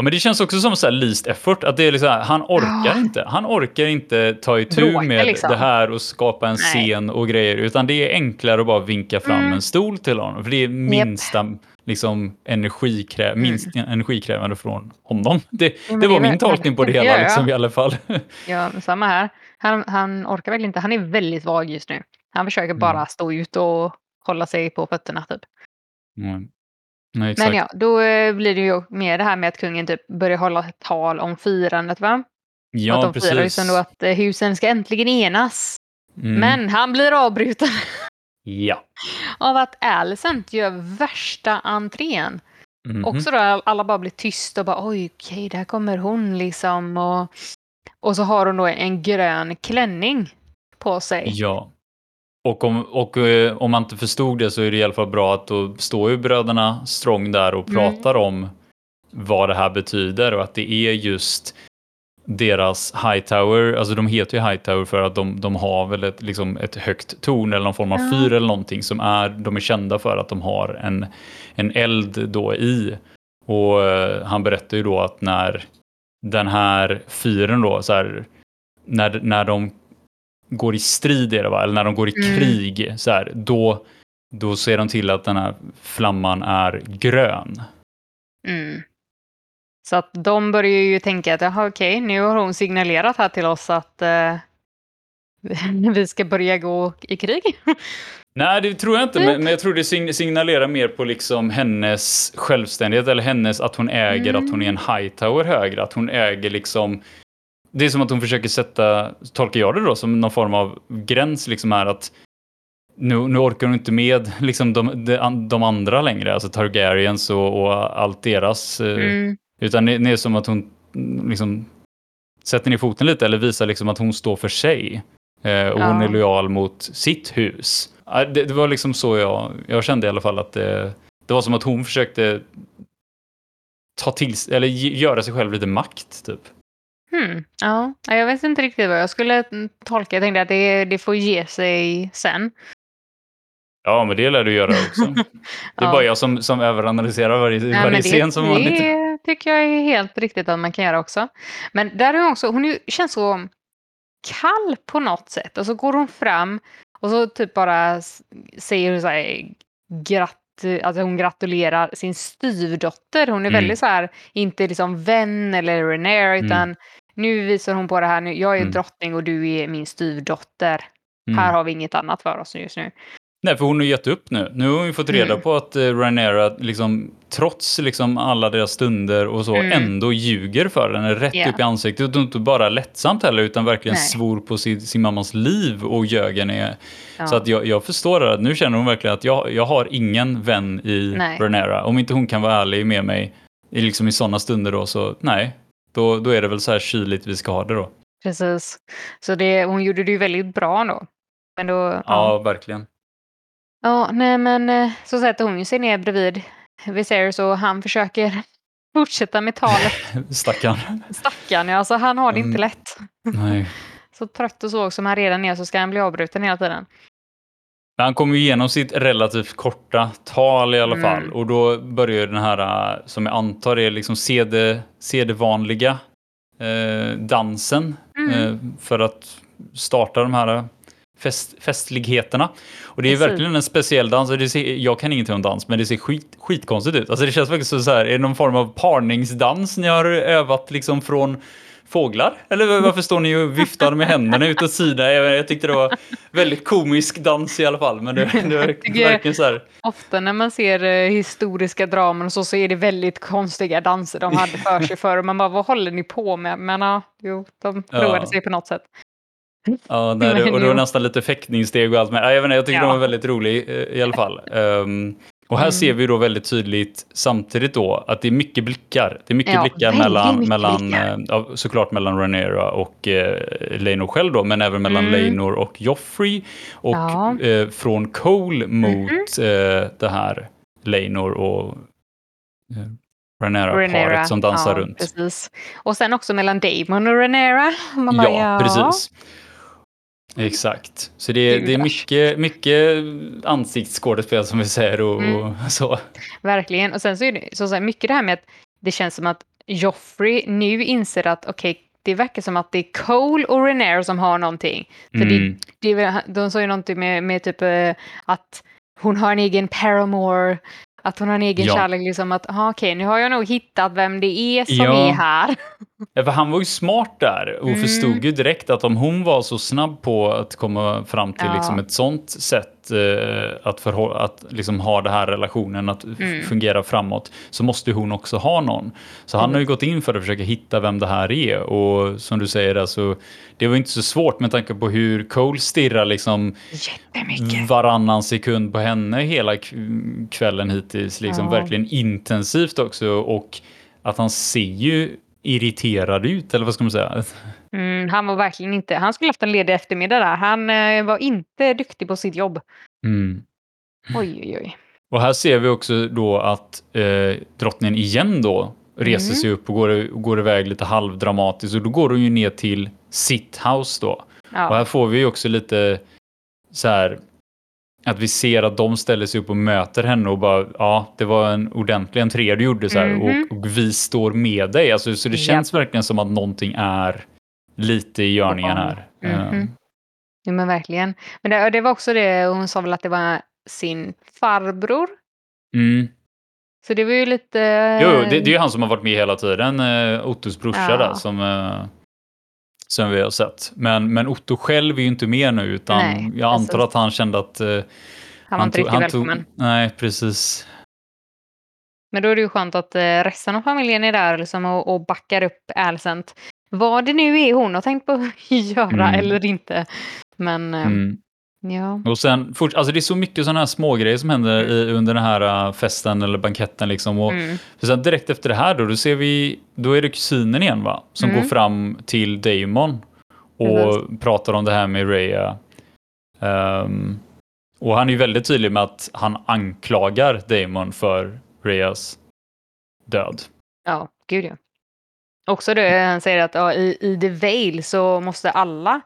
A: Ja, men det känns också som så här least effort, att det är liksom här, han orkar oh. inte. Han orkar inte ta itu Bråka, med liksom. det här och skapa en Nej. scen och grejer, utan det är enklare att bara vinka fram mm. en stol till honom, för det är minsta yep. Liksom, energikrä mm. minst energikrävande från honom. Det, ja, det var det min tolkning på det hela ja. Liksom, i alla fall.
B: Ja, samma här. Han, han orkar verkligen inte, han är väldigt vag just nu. Han försöker bara mm. stå ut och hålla sig på fötterna typ.
A: Mm.
B: Nej, Men ja, då eh, blir det ju mer det här med att kungen typ börjar hålla tal om firandet va?
A: Ja,
B: att de
A: precis.
B: firar liksom då att eh, husen ska äntligen enas. Mm. Men han blir avbruten.
A: Ja.
B: Av att Alicent gör värsta entrén. Mm -hmm. Också då alla bara blir tysta och bara oj, okej, där kommer hon liksom. Och, och så har hon då en grön klänning på sig.
A: Ja. Och, om, och eh, om man inte förstod det så är det i alla fall bra att då står ju bröderna Strong där och mm. pratar mm. om vad det här betyder och att det är just deras Hightower, alltså de heter ju Hightower för att de, de har väl ett, liksom ett högt torn eller någon form av fyr eller någonting som är, de är kända för att de har en, en eld då i. Och eh, han berättar ju då att när den här fyren då, så här, när, när de går i strid det va? eller när de går i
B: Mm.
A: krig, så här, då, då ser de till att den här flamman är grön.
B: Mm. Så att de börjar ju tänka att jaha okej, nu har hon signalerat här till oss att eh, vi ska börja gå i krig.
A: Nej, det tror jag inte, men, jag tror det sign- signalerar mer på liksom hennes självständighet eller hennes att hon äger
B: Mm.
A: att hon är en hightower högre, att hon äger liksom det är som att hon försöker sätta, tolkar jag det då, som någon form av gräns liksom är att nu, nu orkar hon inte med liksom de, de, de andra längre, alltså Targaryens och, och allt deras. eh,
B: Mm.
A: Utan det, det är som att hon liksom sätter ner foten lite eller visar liksom att hon står för sig. Eh, och hon
B: Ja.
A: är lojal mot sitt hus. Det, det var liksom så jag, jag kände i alla fall att det, det var som att hon försökte ta till eller göra sig själv lite makt typ.
B: Hmm. Ja, Ja, jag vet inte riktigt vad jag skulle tolka. Jag tänkte att det, det får ge sig sen.
A: Ja, men det lär du göra också. Det är
B: Ja.
A: bara jag som, som överanalyserar varje,
B: Nej,
A: varje scen som vanligt.
B: det tycker jag är helt riktigt att man kan göra också. Men där är hon också, hon känns så kall på något sätt. Och så går hon fram och så typ bara säger hon så här, gratt, alltså hon gratulerar sin styvdotter. Hon är
A: Mm.
B: väldigt så här, inte liksom vän eller Renair, utan nu visar hon på det här, nu, jag är
A: Mm.
B: drottning och du är min styvdotter.
A: Mm.
B: Här har vi inget annat för oss just nu.
A: Nej, för hon har gett upp nu. Nu har hon ju fått reda
B: Mm.
A: på att uh, Rhaenyra, liksom, trots liksom, alla deras stunder och så,
B: Mm.
A: ändå ljuger för henne rätt
B: Ja.
A: upp i ansiktet. Och inte bara lättsamt heller, utan verkligen
B: Nej.
A: svor på sin, sin mammas liv och ljög henne.
B: Ja.
A: Så att jag, jag förstår det. Nu känner hon verkligen att jag, jag har ingen vän i
B: Nej.
A: Rhaenyra. Om inte hon kan vara ärlig med mig i, liksom, i sådana stunder då, så nej. Då, då är det väl så här kyligt vi ska ha det då.
B: Precis. Så det, hon gjorde det ju väldigt bra då. Då,
A: Ja,
B: ja.
A: verkligen.
B: Ja, nej men eh, så sätter hon ju sig ner bredvid Viserys och han försöker fortsätta med talet.
A: Stackarn.
B: Stackarn, ja, alltså han har det inte
A: Mm.
B: lätt.
A: nej.
B: Så trött och så som han redan är så ska han bli avbruten hela tiden.
A: Men Han kom ju igenom sitt relativt korta tal i alla
B: Mm.
A: fall och då börjar ju den här, äh, som jag antar är liksom sede, sedevanliga eh, dansen
B: Mm.
A: eh, för att starta de här fest, festligheterna. Och det är
B: Precis.
A: verkligen en speciell dans. Det ser, jag kan ingenting om dans, men det ser skit, skitkonstigt ut. Alltså det känns faktiskt så här, är det någon form av parningsdans ni har övat liksom från fåglar? Eller varför står ni och viftar med händerna ut åt sidan? Jag, jag tyckte det var väldigt komisk dans i alla fall, men det, det var verkligen så här.
B: Ofta när man ser eh, historiska dramer och så, så är det väldigt konstiga danser de hade för sig förr. Man bara, vad håller ni på med? Men ja, jo, de provade
A: Ja.
B: sig på något sätt.
A: Ja, nej, det, och det var nästan lite fäktningssteg och allt. Men, ja, jag, vet inte, jag tycker
B: Ja.
A: de var väldigt rolig i alla fall. Ehm, och här
B: Mm.
A: ser vi då väldigt tydligt samtidigt då att det är mycket blickar. Det är mycket
B: Ja,
A: blickar mellan,
B: mycket
A: mellan
B: blickar.
A: eh, ja, såklart mellan Rhaenyra och eh, Laenor själv då, men även mellan
B: Mm.
A: Laenor och Joffrey och
B: Ja.
A: Eh, från Cole mot eh, det här Laenor och eh, Rhaenyra-paret som dansar
B: ja,
A: runt.
B: Precis. Och sen också mellan Damon och Renera. Man bara,
A: Ja, precis. Exakt. Så det, är- det är mycket, mycket ansiktsskådespel som vi säger och,
B: Mm.
A: och så.
B: Verkligen. Och sen så är det så, så här, mycket det här med att det känns som att Joffrey nu inser att okej, det verkar som att det är Cole och Renera som har någonting. För
A: Mm.
B: det, det de sa ju någonting med, med typ eh, att hon har en egen paramour, att hon har en egen
A: Ja.
B: kärlek. Liksom att, aha, okej, nu har jag nog hittat vem det är som
A: Ja.
B: är här.
A: Ja, för han var ju smart där och
B: Mm.
A: förstod ju direkt att om hon var så snabb på att komma fram till
B: Ja.
A: liksom ett sånt sätt eh, att, förhå- att liksom ha den här relationen att
B: Mm.
A: fungera framåt så måste hon också ha någon. Så han
B: Mm.
A: har ju gått in för att försöka hitta vem det här är och som du säger, alltså, det var inte så svårt med tanke på hur Cole stirrar liksom varannan sekund på henne hela kvällen hittills. Liksom
B: Ja.
A: Verkligen intensivt också och att han ser ju irriterad ut, eller vad ska man säga?
B: Mm, han var verkligen inte, han skulle haft en ledig eftermiddag där. Han eh, var inte duktig på sitt jobb.
A: Mm.
B: Oj, oj, oj.
A: Och här ser vi också då att eh, drottningen igen då reser
B: Mm.
A: sig upp och går, går iväg lite halvdramatiskt och då går hon ju ner till sitt house då. Och
B: Ja.
A: här får vi ju också lite så här att vi ser att de ställer sig upp och möter henne och bara ja, det var en ordentlig entré du gjorde så här
B: Mhm.
A: och, och vi står med dig. Alltså, så det
B: Japp.
A: känns verkligen som att någonting är lite i görningen här.
B: Mhm.
A: Ehm,
B: Jo, men verkligen. Men det, det var också det, hon sa väl att det var sin farbror.
A: Mm.
B: Så det var ju lite...
A: Jo, det, det är ju han som har varit med hela tiden, eh, Ottos brorsa
B: Ja.
A: där som, eh, som vi har sett. Men, men Otto själv är ju inte med nu utan
B: Nej,
A: jag antar
B: precis.
A: att han kände att eh,
B: han var inte
A: tog-
B: riktigt
A: tog-
B: välkommen.
A: nej, precis.
B: Men då är det ju skönt att resten av familjen är där liksom, och, och backar upp Alicent. Vad det nu är hon har tänkt på att göra
A: Mm.
B: eller inte. Men eh,
A: Mm.
B: ja.
A: Och sen, alltså det är så mycket sådana här smågrejer som händer i, under den här eh, festen eller banketten liksom. Och
B: Mm.
A: sen direkt efter det här då, då ser vi, då är det kusinen igen va? Som
B: Mm.
A: går fram till Damon och pratar om det här med Rhea. Ehm, och han är ju väldigt tydlig med att han anklagar Damon för Rheas död.
B: Ja, gud ja. Också det, han säger att ja, i, i The Vale så måste alla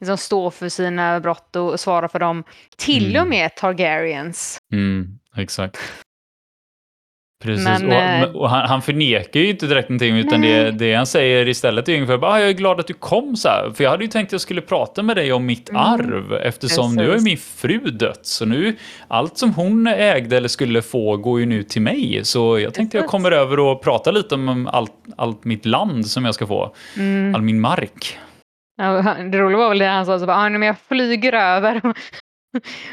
B: liksom stå för sina brott och svara för dem. Till
A: Mm.
B: och med Targaryens.
A: Mm, exakt. Precis,
B: Men,
A: och,
B: eh,
A: och han, han förnekar ju inte direkt någonting utan det, det han säger istället är ungefär bara, ah, jag är glad att du kom så här, för jag hade ju tänkt att jag skulle prata med dig om mitt
B: Mm.
A: arv eftersom nu har ju
B: Precis.
A: min fru dött så nu, allt som hon ägde eller skulle få går ju nu till mig så jag tänkte jag
B: Precis.
A: kommer över och prata lite om allt, allt mitt land som jag ska få,
B: Mm.
A: all min mark.
B: Ja, det roliga var väl det han sa, så bara, ah, men jag flyger över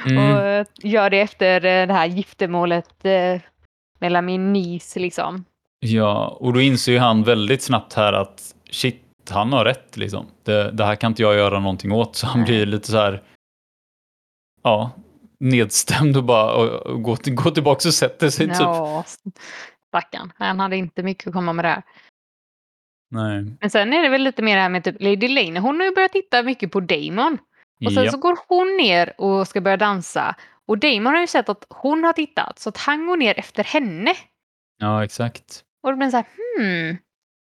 A: Mm.
B: och eh, gör det efter eh, det här giftermålet mellan min nis liksom.
A: Ja, och då inser ju han väldigt snabbt här att shit, han har rätt liksom. Det, det här kan inte jag göra någonting åt. Så han
B: Nej.
A: blir lite så här, ja, nedstämd och bara och, och går, till- går tillbaka och sätter sig typ.
B: Ja, stackarn. Han hade inte mycket att komma med där.
A: Nej.
B: Men sen är det väl lite mer det här med typ Lady Lane. Hon har ju börjat titta mycket på Damon. Och sen
A: Ja.
B: så går hon ner och ska börja dansa. Och Damon har ju sett att hon har tittat så att han går ner efter henne.
A: ja, exakt.
B: Och då blir så här, hmm,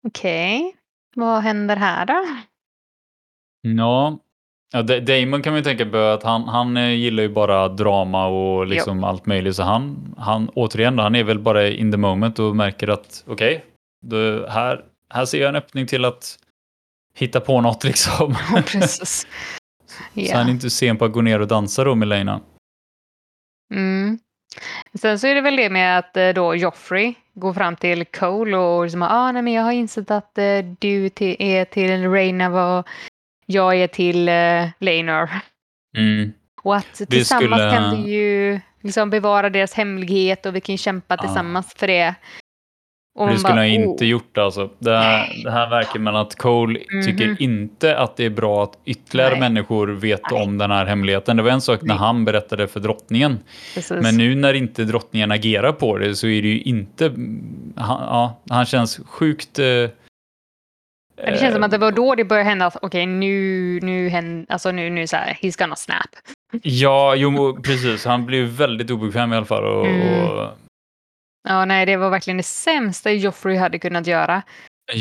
B: okej, vad händer här då?
A: Ja, ja Da- Damon kan man ju tänka på att han, han eh, gillar ju bara drama och liksom allt möjligt. Så han, han återigen, han är väl bara in the moment och märker att okej, då här, här ser jag en öppning till att hitta på något liksom.
B: Ja, precis.
A: Så han är inte sen på att gå ner och dansa då med Lena.
B: Mm. Sen så är det väl det med att eh, då Joffrey går fram till Cole och liksom, ah, nej, men jag har insett att eh, du till, är till Reina vad jag är till eh.
A: Mm.
B: Och att tillsammans
A: skulle-
B: kan vi ju liksom bevara deras hemlighet och vi kan kämpa
A: Ja.
B: tillsammans för det. Och
A: det skulle
B: bara,
A: han
B: oh.
A: inte gjort alltså. Det här, det här verkar man att Cole tycker
B: Mhm.
A: inte att det är bra att ytterligare
B: Nej.
A: människor vet
B: Nej.
A: om den här hemligheten. Det var en sak när
B: Nej.
A: han berättade för drottningen.
B: Precis.
A: Men nu när inte drottningen agerar på det så är det ju inte... Han, ja, han känns sjukt... Eh,
B: det känns som att det var då det började hända att okej nu, nu händer, alltså nu, nu så här, he's gonna snap.
A: Ja, jo, precis. Han blev väldigt obekväm i alla fall. Och,
B: Mm.
A: och,
B: Ja, nej, det var verkligen det sämsta Joffrey hade kunnat göra.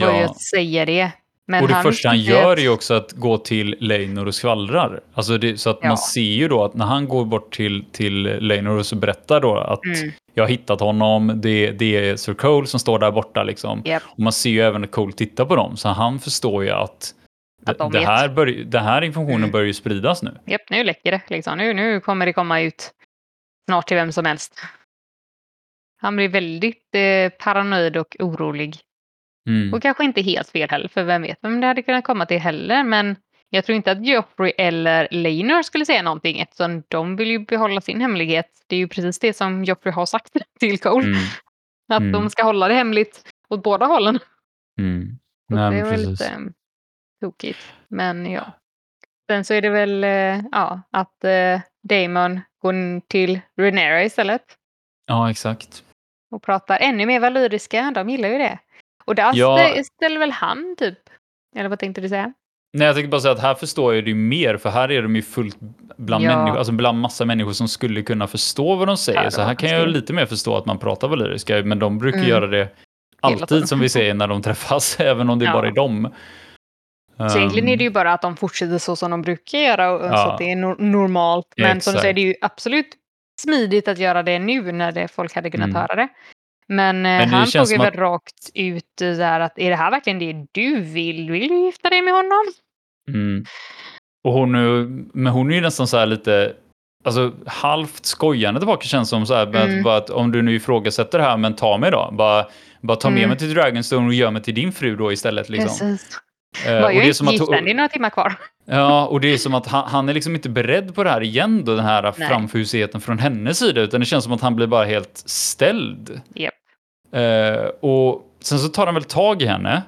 B: Var ju
A: ja.
B: att säga det. Men
A: och det första han gör är ju också att gå till Leinor och skvallrar. Alltså det, så att
B: Ja.
A: man ser ju då att när han går bort till, till Leinor och så berättar då att
B: Mm,
A: jag har hittat honom, det, det är Sir Cole som står där borta liksom.
B: japp.
A: Och man ser ju även att Cole tittar på dem, så han förstår ju att,
B: de
A: det, här den här informationen
B: Mm.
A: börjar ju spridas nu.
B: Japp, nu läcker det. Liksom. Nu, nu kommer det komma ut snart till vem som helst. Han blir väldigt eh, paranoid och orolig.
A: Mm.
B: Och kanske inte helt fel heller, för vem vet vem det hade kunnat komma till heller. Men jag tror inte att Joffrey eller Laenor skulle säga någonting eftersom de vill ju behålla sin hemlighet. Det är ju precis det som Joffrey har sagt till Cole.
A: Mm.
B: Att
A: Mm.
B: de ska hålla det hemligt åt båda hållen.
A: Mm. Nej,
B: det
A: men
B: är väl
A: precis.
B: lite um, tokigt. Men ja. Sen så är det väl eh, ja, att eh, Damon går till Rhaenyra istället.
A: Ja, exakt.
B: Och pratar ännu mer valyriska. De gillar ju det. Och där
A: Ja.
B: stä- ställer väl han typ. Eller vad tänkte du säga?
A: Nej, jag tänkte bara säga att här förstår jag det ju mer, för här är de ju fullt bland,
B: Ja.
A: människor, alltså bland massa människor som skulle kunna förstå vad de säger.
B: Ja,
A: så här kan jag lite mer förstå att man pratar valyriska, men de brukar
B: Mm.
A: göra det alltid som vi ser när de träffas, även om det ja. bara är dem.
B: Så egentligen är det ju ehm. bara att de fortsätter så som de brukar göra, och, så att det är no normalt. Men som du säger, det är ju absolut smidigt att göra det nu när det, folk hade kunnat mm. höra det. Men, eh, Men han frågar väl att... rakt ut där att är det här verkligen det du vill? Vill du gifta dig med honom?
A: Mm. Och hon, men hon är ju nästan så här lite alltså, halvt skojande tillbaka känns som så här, mm. att, att om du nu ifrågasätter det här, men ta mig då. Bara, bara ta med mm. mig till Dragonstone och gör mig till din fru då istället. Liksom.
B: Precis. Uh, jag är inte gift än, det är några timmar kvar.
A: Ja, och det är som att han, han, är liksom inte beredd på det här igen då, den här Nej. framfusigheten från hennes sida, utan det känns som att han blir bara helt ställd.
B: Yep.
A: Uh, och sen så tar han väl tag i henne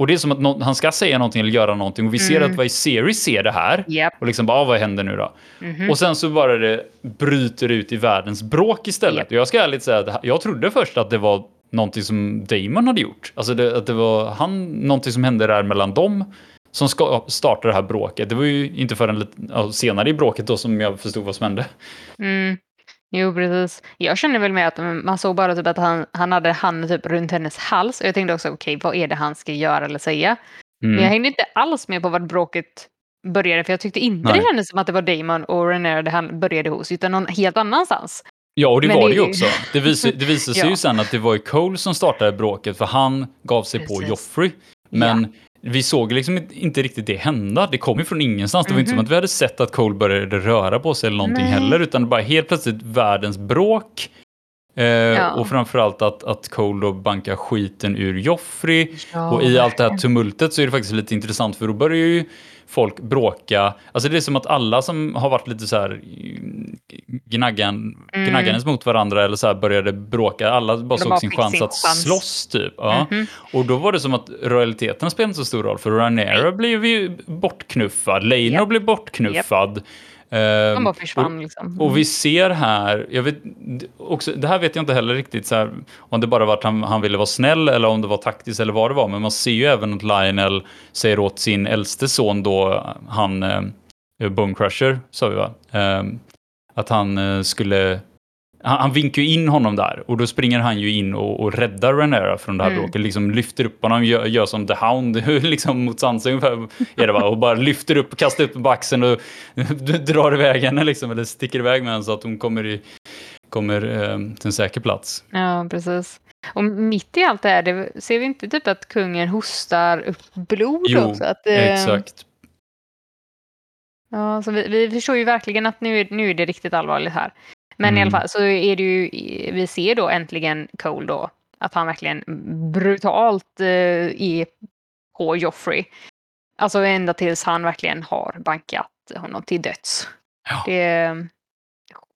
A: och det är som att no han ska säga någonting eller göra någonting och vi ser mm. att Viserys ser det här.
B: Yep.
A: Och liksom bara, ah, vad händer nu då? Mm -hmm. Och sen så bara det bryter ut i världens bråk istället. Yep. Och jag ska ärligt säga att jag trodde först att det var någonting som Damon hade gjort. Alltså det, att det var han, någonting som hände där mellan dem som ska starta det här bråket. Det var ju inte förrän lite, ja, senare i bråket då som jag förstod vad som hände.
B: Mm. Jo, precis. Jag känner väl med att man såg bara typ att han, han hade handen typ runt hennes hals. Och jag tänkte också, okej, okay, vad är det han ska göra eller säga? Mm. Men jag hängde inte alls med på vad bråket började, för jag tyckte inte Nej. det kändes som att det var Damon och Renner det han började hos, utan någon helt annanstans.
A: Ja, och det Men var det ju också. Det visade, det visade sig ja. ju sen att det var ju Cole som startade bråket, för han gav sig Precis. på Joffrey. Men ja vi såg liksom inte riktigt det hända. Det kom ju från ingenstans. Det var mm -hmm. inte som mhm. att vi hade sett att Cole började röra på sig eller någonting Nej. heller, utan bara helt plötsligt världens bråk. Eh, ja. Och framförallt att, att Cole då bankar skiten ur Joffrey. Ja, och i allt det här tumultet så är det faktiskt lite intressant för då börjar ju folk bråka. Alltså det är som att alla som har varit lite så här gnaggan, mm. gnaggandes mot varandra eller så här började bråka. Alla bara De såg sin chans sin att chans. slåss typ. Ja. Mm -hmm. Och då var det som att royaliteten spelade inte så stor roll för Ranera blev ju bortknuffad, Leino yep. blev bortknuffad. Yep.
B: Han ehm, bara försvann
A: och,
B: liksom.
A: Mm. Och vi ser här, jag vet, också, det här vet jag inte heller riktigt så här, om det bara var att han, han ville vara snäll eller om det var taktiskt eller vad det var. Men man ser ju även att Lionel säger åt sin äldste son då, han eh, Bone Crusher, sa vi va? Eh, att han eh, skulle han, han vinkar ju in honom där och då springer han ju in och, och räddar Renera från det här mm. bråket. Liksom lyfter upp honom, gör, gör som The Hound liksom mot Sansa ungefär. Är det va? Och bara lyfter upp, kastar upp på axeln och drar iväg henne liksom, eller sticker iväg med henne så att hon kommer, i, kommer eh, till en säker plats.
B: Ja, precis. Och mitt i allt det här, det, ser vi inte typ att kungen hostar upp blod
A: jo,
B: också?
A: Att, eh, exakt.
B: Ja, så vi, vi förstår ju verkligen att nu, nu är det riktigt allvarligt här. Men mm. i alla mm. fall så är det ju, vi ser då äntligen Cole då, att han verkligen brutalt eh, är på Joffrey. Alltså ända tills han verkligen har bankat honom till döds.
A: Ja.
B: Det är
A: sjukt.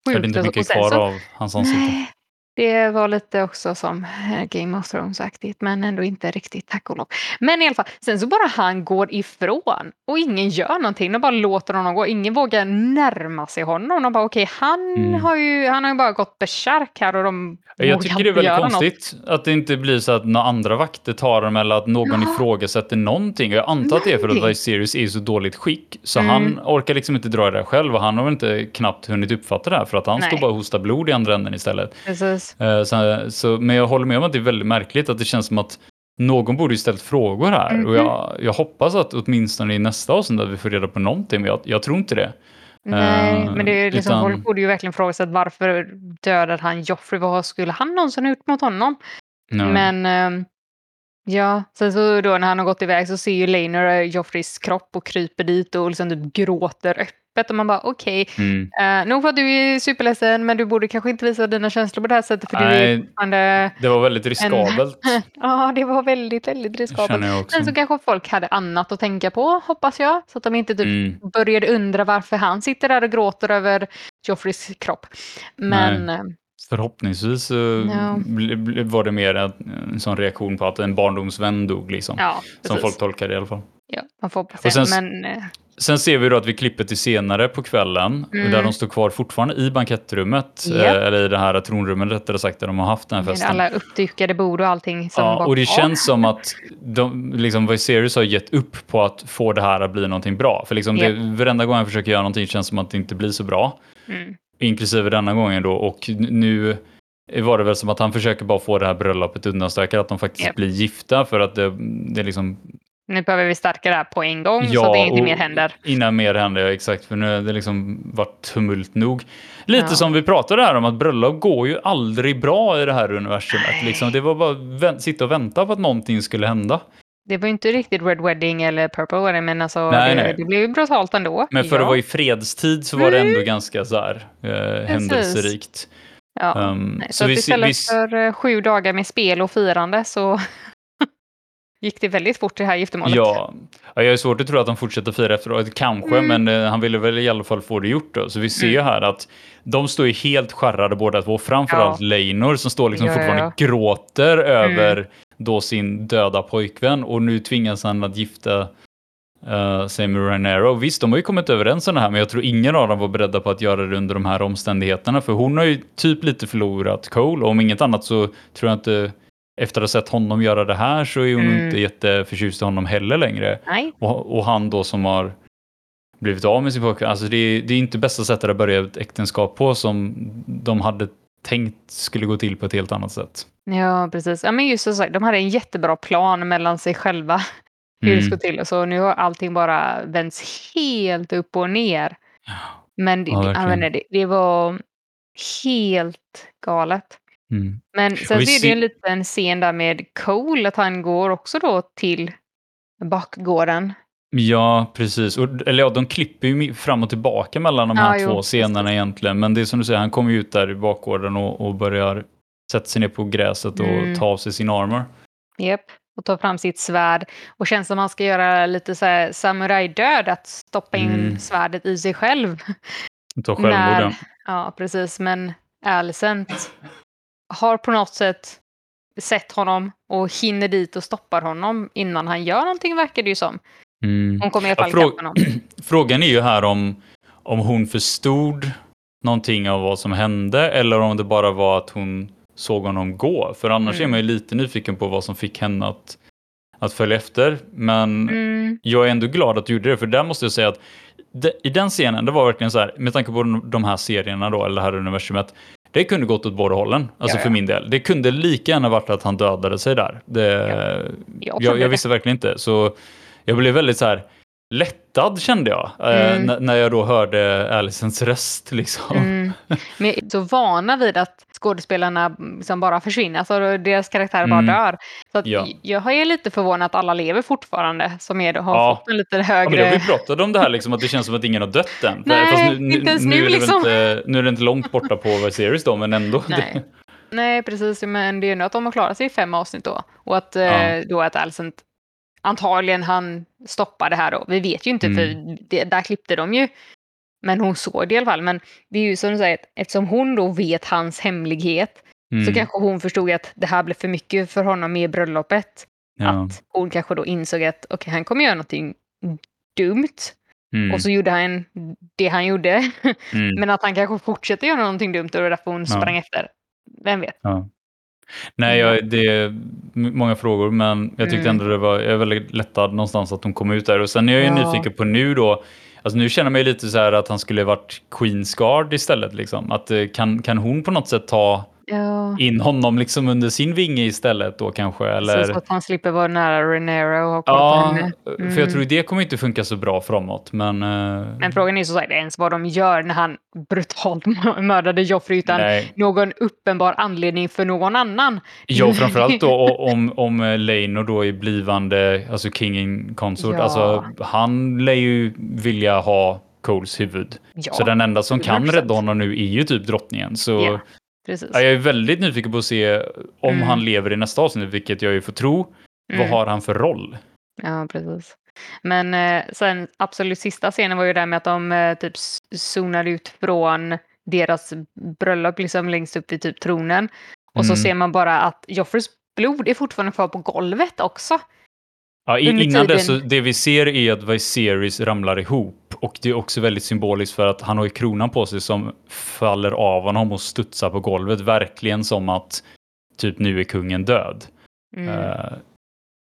A: Det är inte mycket kvar så, av hans ansikte.
B: Det var lite också som eh, Game of Thrones-aktigt, men ändå inte riktigt, tack och lov. Men i alla fall, sen så bara han går ifrån och ingen gör någonting. De bara låter honom gå. Ingen vågar närma sig honom. De bara okej, okay, han, mm. har ju, han har ju bara gått besärk här och de
A: Jag tycker det är väldigt konstigt något. att det inte blir så att några andra vakter tar dem eller att någon ja. ifrågasätter någonting. Jag antar att det är för att Viserys är i så dåligt skick, så mm. han orkar liksom inte dra det där själv och han har inte knappt hunnit uppfatta det här för att han Nej. står bara och hostar blod i andra änden istället.
B: Precis.
A: Eh, så, så, men jag håller med om att det är väldigt märkligt att det känns som att någon borde ju ställt frågor här. Mm -hmm. Och jag, jag, hoppas att åtminstone i nästa avsnitt att vi får reda på någonting, men jag, jag tror inte det.
B: Nej, uh, men det är liksom, utan... folk borde ju verkligen fråga sig varför dödade han Joffrey? Vad skulle han någonsin ha gjort mot honom? Nej. Men uh, ja, sen så då när han har gått iväg så ser ju Laner Joffreys kropp och kryper dit och liksom typ gråter öppet öppet och man bara okej, okay, mm. uh, nog för att du är superledsen men du borde kanske inte visa dina känslor på det här sättet för Nej, du är fortfarande...
A: Det var väldigt riskabelt.
B: En... ja, det var väldigt, väldigt riskabelt. Men så kanske folk hade annat att tänka på, hoppas jag. Så att de inte typ mm. började undra varför han sitter där och gråter över Joffreys kropp. Men... Nej. Eh,
A: Förhoppningsvis ja. var det mer en, en sån reaktion på att en barndomsvän dog, liksom.
B: Ja,
A: som folk tolkar det i alla fall.
B: Ja, man får hoppas det. Men, eh,
A: Sen ser vi då att vi klipper till senare på kvällen mm. där de står kvar fortfarande i bankettrummet. Yep. Eh, eller i det här tronrummet rättare sagt där de har haft den här festen.
B: Med alla uppdukade bord och allting. Som
A: ja, och det känns som att de, liksom, Viserys har gett upp på att få det här att bli någonting bra. För liksom yep. det, varenda gång han försöker göra någonting känns som att det inte blir så bra. Mm. Inklusive denna gången då och nu var det väl som att han försöker bara få det här bröllopet undanstökat, att de faktiskt
B: Yep.
A: blir gifta för att det, det är liksom
B: Nu behöver vi stärka det här på en gång så
A: Ja,
B: att ingenting
A: och
B: mer händer.
A: Innan mer händer, ja exakt. För nu har det liksom varit tumult nog. Lite
B: Ja.
A: som vi pratade här om att bröllop går ju aldrig bra i det här universumet. Liksom, det var bara vä- sitta och vänta på att någonting skulle hända.
B: Det var ju inte riktigt Red Wedding eller Purple Wedding, men alltså
A: Nej,
B: det,
A: nej.
B: det blev ju brutalt ändå.
A: Men för
B: ja.
A: att vara i fredstid så var det ändå
B: Mm.
A: ganska så här, eh, händelserikt.
B: ja.
A: Um,
B: så
A: så
B: att istället
A: vi,
B: för eh, sju dagar med spel och firande så gick det väldigt fort det här giftermålet.
A: Ja, ja, jag är svårt att tro att han fortsätter fira efteråt, kanske,
B: Mm.
A: men eh, han ville väl i alla fall få det gjort då. Så vi ser ju
B: Mm.
A: här att de står ju helt skärrade båda två, framförallt Leinor som står liksom
B: Ja, ja,
A: fortfarande
B: ja.
A: gråter
B: Mm.
A: över då sin döda pojkvän och nu tvingas han att gifta uh, med Rhaenyra. Och visst, de har ju kommit överens om det här, men jag tror ingen av dem var beredda på att göra det under de här omständigheterna, för hon har ju typ lite förlorat Cole och om inget annat så tror jag inte efter att ha sett honom göra det här så är hon
B: Mm.
A: inte jätteförtjust i honom heller längre. Och, och han då som har blivit av med sin pojkvän. Alltså det, är, det är inte bästa sättet att börja ett äktenskap på som de hade tänkt skulle gå till på ett helt annat sätt.
B: ja precis. Ja, men just så sagt, de hade en jättebra plan mellan sig själva hur det
A: Mm.
B: skulle till. Så nu har allting bara vänts helt upp och ner. Men det,
A: Ja,
B: det, det, det var helt galet.
A: Mm.
B: Men sen
A: ser-
B: en liten scen där med Cole, att han går också då till bakgården.
A: Ja, precis. Och, eller ja, de klipper ju fram och tillbaka mellan de
B: Ja,
A: här
B: jo,
A: två
B: precis.
A: scenerna egentligen. Men det är som du säger, han kommer ju ut där i bakgården och, och börjar sätta sig ner på gräset och
B: Mm.
A: ta av sig sin armor.
B: Japp. Och tar fram sitt svärd. Och känns som han ska göra lite så här samurajdöd, att stoppa in
A: Mm.
B: svärdet i sig själv.
A: Ta självmord.
B: När-
A: ja.
B: Ja, precis. Men Alicent har på något sätt sett honom och hinner dit och stoppar honom innan han gör någonting, verkar det ju som.
A: Mm.
B: Hon kommer i alla
A: Ja,
B: fall ikapp honom.
A: Frågan är ju här om, om hon förstod någonting av vad som hände eller om det bara var att hon såg honom gå. För annars
B: Mm.
A: är man ju lite nyfiken på vad som fick henne att, att följa efter. Men
B: Mm.
A: jag är ändå glad att du gjorde det, för där måste jag säga att det, i den scenen, det var verkligen så här, med tanke på de- de här serierna då, eller det här universumet, det kunde gått åt båda hållen, alltså
B: Ja,
A: för
B: ja.
A: min del. Det kunde lika gärna varit att han dödade sig där. Det,
B: Jag
A: jag, jag visste verkligen inte, så jag blev väldigt så här lättad kände jag, eh,
B: Mm.
A: n- när jag då hörde Alicents röst liksom.
B: Mm. Men jag är så vana vid att skådespelarna liksom bara försvinner, alltså deras karaktärer bara
A: Mm.
B: dör. Så
A: Ja.
B: jag är lite förvånad att alla lever fortfarande, som är, har
A: Ja.
B: fått en lite
A: Ja, men
B: högre...
A: det har vi pratat om det här, liksom, att det känns som att ingen har dött än.
B: Nej,
A: nu,
B: inte ens
A: nu,
B: nu,
A: är
B: liksom.
A: inte, nu är det inte långt borta på Viserys då, men ändå.
B: Nej. Nej, precis. Men det är ju ändå att de har klarat sig i fem avsnitt då. Och att,
A: Ja.
B: eh, då att Alicent antagligen han stoppar det här då. Vi vet ju inte,
A: Mm.
B: för det, där klippte de ju. Men hon såg det i alla fall. Men det är ju som du säger, eftersom hon då vet hans hemlighet
A: Mm.
B: så kanske hon förstod att det här blev för mycket för honom med bröllopet.
A: ja.
B: Att hon kanske då insåg att okej, han kommer göra någonting dumt.
A: Mm.
B: Och så gjorde han det han gjorde.
A: Mm.
B: Men att han kanske fortsätter göra någonting dumt och det var därför hon
A: Ja.
B: sprang efter. Vem vet?
A: Ja. Nej, jag, det är många frågor, men jag tyckte
B: Mm.
A: ändå det var, jag är väldigt lättad någonstans att hon kom ut där. Och sen är jag ju
B: Ja.
A: nyfiken på nu då, alltså nu känner man ju lite så här att han skulle varit Queens Guard istället. Liksom. Att, eh, kan, kan hon på något sätt ta
B: Ja.
A: in honom liksom under sin vinge istället då kanske? Eller?
B: Så att han slipper vara nära Renero och ha koll på
A: Ja,
B: henne.
A: för
B: Mm.
A: jag tror det kommer inte funka så bra framåt. Men, eh,
B: Men frågan är så sagt ens vad de gör när han brutalt mördade Joffrey utan
A: nej.
B: någon uppenbar anledning för någon annan.
A: Ja, och framförallt då om, om eh, och då är blivande, alltså King in Consort,
B: Ja.
A: alltså han lär ju vilja ha Coles huvud.
B: Ja,
A: Så den enda som kan
B: 100%.
A: rädda honom nu är ju typ drottningen. Så
B: Ja, precis.
A: ja, jag är väldigt nyfiken på att se om
B: Mm.
A: han lever i nästa avsnitt, vilket jag ju får tro. Vad
B: Mm.
A: har han för roll?
B: Ja, precis. Men eh, sen absolut sista scenen var ju där med att de eh, typ zonade ut från deras bröllop liksom längst upp vid typ tronen. Och så
A: Mm.
B: ser man bara att Joffreys blod är fortfarande kvar på golvet också.
A: Ja, i, innan så det vi ser är att Viserys ramlar ihop och det är också väldigt symboliskt för att han har ju kronan på sig som faller av honom och studsar på golvet, verkligen som att typ nu är kungen död.
B: Mm.
A: Eh,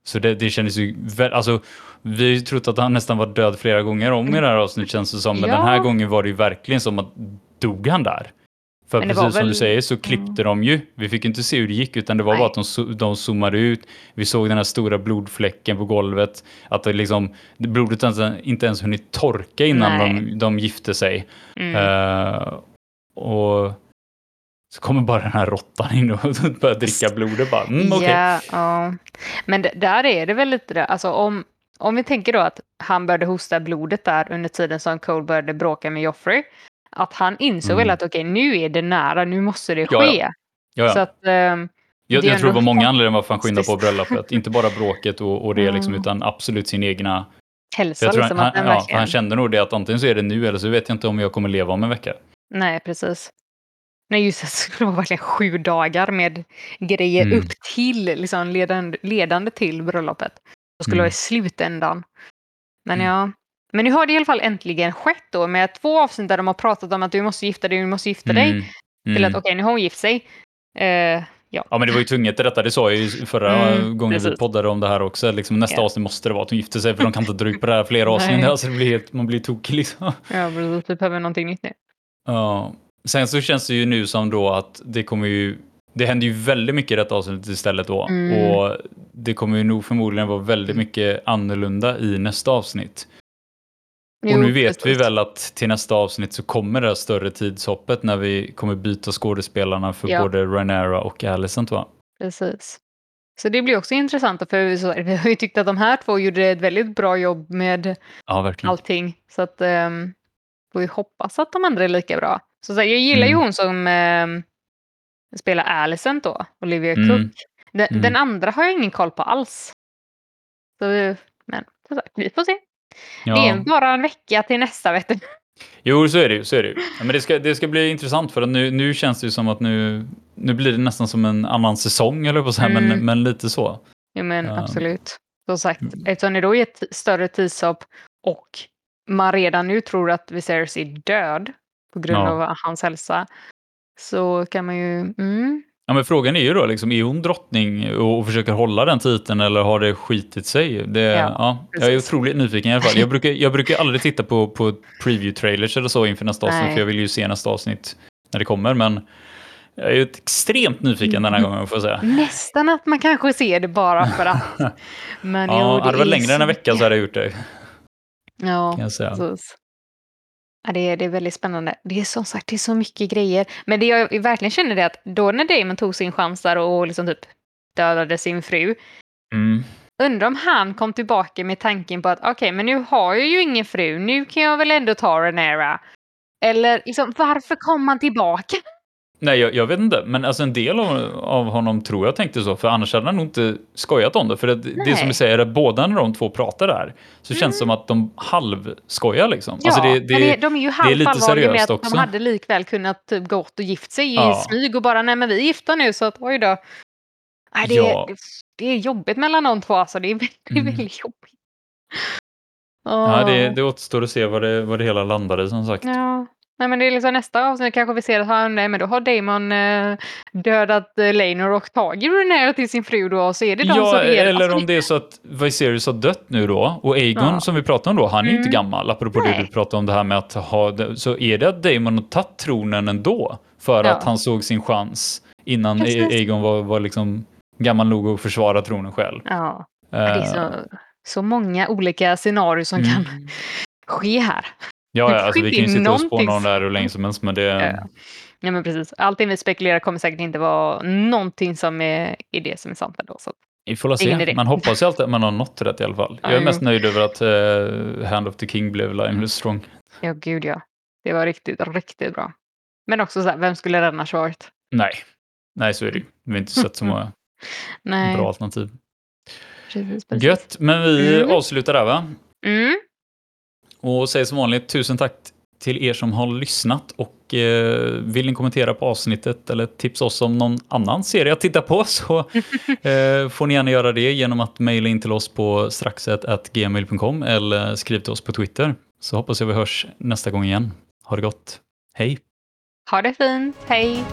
A: så det, det kändes ju, alltså vi har ju trott att han nästan var död flera gånger om i det här avsnittet känns det som, men
B: Ja.
A: den här gången var det ju verkligen som att dog han där? För precis
B: var
A: som
B: väl-
A: du säger så klippte de ju. Vi fick inte se hur det gick utan det var
B: Nej.
A: bara att de, zo- de zoomade ut. Vi såg den här stora blodfläcken på golvet. Att det liksom, det blodet ens, inte ens hunnit torka innan
B: Nej.
A: de, de gifte sig.
B: Mm.
A: Eh, och så kommer bara den här råttan in och börjar dricka blodet. Bara, mm, okej.
B: Ja, ja. Men där är det väl lite det, alltså om, om vi tänker då att han började hosta blodet där under tiden som Cole började bråka med Joffrey. Att han insåg
A: Mm.
B: väl att okej, nu är det nära, nu måste det
A: ja.
B: ske.
A: Ja, ja.
B: Så att, ehm,
A: Jag,
B: Det
A: jag tror det var många anledningar varför han skyndade på bröllopet. Inte bara bråket och, och det, liksom,
B: Mm.
A: utan absolut sin egna...
B: hälsa
A: Jag tror
B: liksom
A: han, han, ja, han kände nog det att antingen så är det nu eller så vet jag inte om jag kommer leva om en vecka.
B: Nej, precis. Nej, just det, det skulle vara verkligen sju dagar med grejer
A: Mm.
B: upp till, liksom ledande, ledande till bröllopet. Det skulle
A: Mm.
B: vara i slutändan. Men
A: Mm.
B: ja, men nu har det i alla fall äntligen skett då med två avsnitt där de har pratat om att du måste gifta dig, du måste gifta dig.
A: Mm.
B: Till
A: Mm.
B: att okej, nu har hon gift sig. Eh, ja.
A: Ja men det var ju tvunget till detta, det sa jag ju förra
B: Mm,
A: gången vi
B: precis.
A: poddade om det här också. Liksom, nästa
B: Ja.
A: avsnitt måste det vara att hon gifter sig för de kan inte dra ut på det här flera avsnitt. Alltså, det blir helt, man blir tokig liksom.
B: ja, precis. Vi behöver någonting nytt nu.
A: Ja. Sen så känns det ju nu som då att det kommer ju det händer ju väldigt mycket i detta avsnittet istället då.
B: Mm.
A: Och det kommer ju nog förmodligen vara väldigt mycket annorlunda i nästa avsnitt.
B: Jo,
A: och nu vet
B: precis.
A: vi väl att till nästa avsnitt så kommer det här större tidshoppet när vi kommer byta skådespelarna för
B: Ja.
A: både Rhaenyra och Alicent va?
B: Precis. Så det blir också intressant, för vi har ju tyckt att de här två gjorde ett väldigt bra jobb med
A: Ja,
B: allting. Så att um, får vi hoppas att de andra är lika bra. Så, så här, jag gillar ju
A: Mm.
B: hon som ehm, spelar Alicent då, Olivia
A: Mm.
B: Cook. Den,
A: Mm.
B: den andra har jag ingen koll på alls. Så, men som sagt, vi får se. Det
A: Ja.
B: är bara en vecka till nästa vet du.
A: Jo, så är det ju. Så är det, ju. Ja, men det, ska, det ska bli intressant för att nu, nu känns det ju som att nu, nu blir det nästan som en annan säsong, eller på så här, men,
B: Mm.
A: men lite så.
B: Ja, men
A: Ja.
B: absolut. Som sagt,
A: Mm.
B: eftersom det då är ett större tidshopp och man redan nu tror att Viserys är död på grund
A: Ja.
B: av hans hälsa så kan man ju... Mm,
A: Ja, men frågan är ju då, liksom, är hon drottning och, försöker hålla den titeln eller har det skitit sig? Det, ja,
B: Ja,
A: jag är otroligt nyfiken i alla fall. Jag brukar, jag brukar aldrig titta på, på preview-trailers eller så inför nästa avsnitt,
B: Nej.
A: för jag vill ju se nästa avsnitt när det kommer, men jag är extremt nyfiken den här gången, får jag säga.
B: nästan att man kanske ser det bara för att. Men jo,
A: Ja, hade det varit längre än en vecka så hade jag gjort det,
B: Ja,
A: kan jag säga.
B: precis. Ja, det, är, det är väldigt spännande. Det är som sagt det är så mycket grejer. Men det jag verkligen känner är att då när Damon tog sin chans där och liksom typ dödade sin fru.
A: Mm.
B: Undrar om han kom tillbaka med tanken på att okej, men nu har jag ju ingen fru. Nu kan jag väl ändå ta Renera. Eller liksom, varför kom han tillbaka?
A: Nej, jag, jag vet inte, men alltså en del av, av honom tror jag tänkte så, för annars hade han nog inte skojat om det. För det, det som vi säger, att båda när de två pratar där, så känns det som att de halvskojar liksom.
B: Ja,
A: alltså det, det,
B: men det, de är ju
A: är lite
B: halvt allvarliga med att
A: också.
B: de hade likväl kunnat typ gått och gift sig
A: Ja.
B: i smyg och bara nej men vi är gifta nu så att oj då. Nej, det,
A: Ja.
B: det, det är jobbigt mellan de två alltså. Det är väldigt,
A: Mm.
B: väldigt jobbigt.
A: ja, det, det återstår att se vad det, vad det hela landar i som sagt.
B: Ja. Nej, men det är liksom nästa avsnitt kanske vi ser att han, nej, men då har Damon eh, dödat eh, Laenor och tagit Renera till sin fru då och så är det de
A: Ja,
B: som är
A: eller
B: alltså,
A: om det är så att Viserys har dött nu då, och Aegon
B: Ja.
A: som vi pratade om då, han är ju inte
B: Mm.
A: gammal, apropå det
B: Nej.
A: du pratade om det här med att ha, så är det att Daemon har tagit tronen ändå, för
B: Ja.
A: att han såg sin chans innan
B: Precis.
A: Aegon var, var liksom gammal nog att försvara tronen själv.
B: Ja, det är
A: Eh,
B: så, så många olika scenarier som
A: mm.
B: kan ske här.
A: Ja, ja alltså, vi kan ju sitta och spåna om det här hur länge som helst, men det...
B: Ja. Nej men precis. Allting vi spekulerar kommer säkert inte vara någonting som är, är det som är sant ändå. Så.
A: Vi får se. Man hoppas ju alltid att man har nått rätt i alla fall. Jag är
B: Ja,
A: mest nöjd över att eh, Hand of the King blev Lionel Strong.
B: Ja, gud ja. Det var riktigt, riktigt bra. Men också så här, vem skulle det annars varit?
A: Nej, nej så är det ju. Vi har inte sett så många bra alternativ.
B: precis, precis.
A: Gött, men vi
B: Mm.
A: avslutar där va?
B: Mm.
A: Och säger som vanligt tusen tack till er som har lyssnat och eh, vill ni kommentera på avsnittet eller tipsa oss om någon annan serie att titta på så eh, får ni gärna göra det genom att mejla in till oss på straxet.gmail.com eller skriv till oss på Twitter. Så hoppas jag vi hörs nästa gång igen. Ha det gott. Hej!
B: Ha det fint. Hej!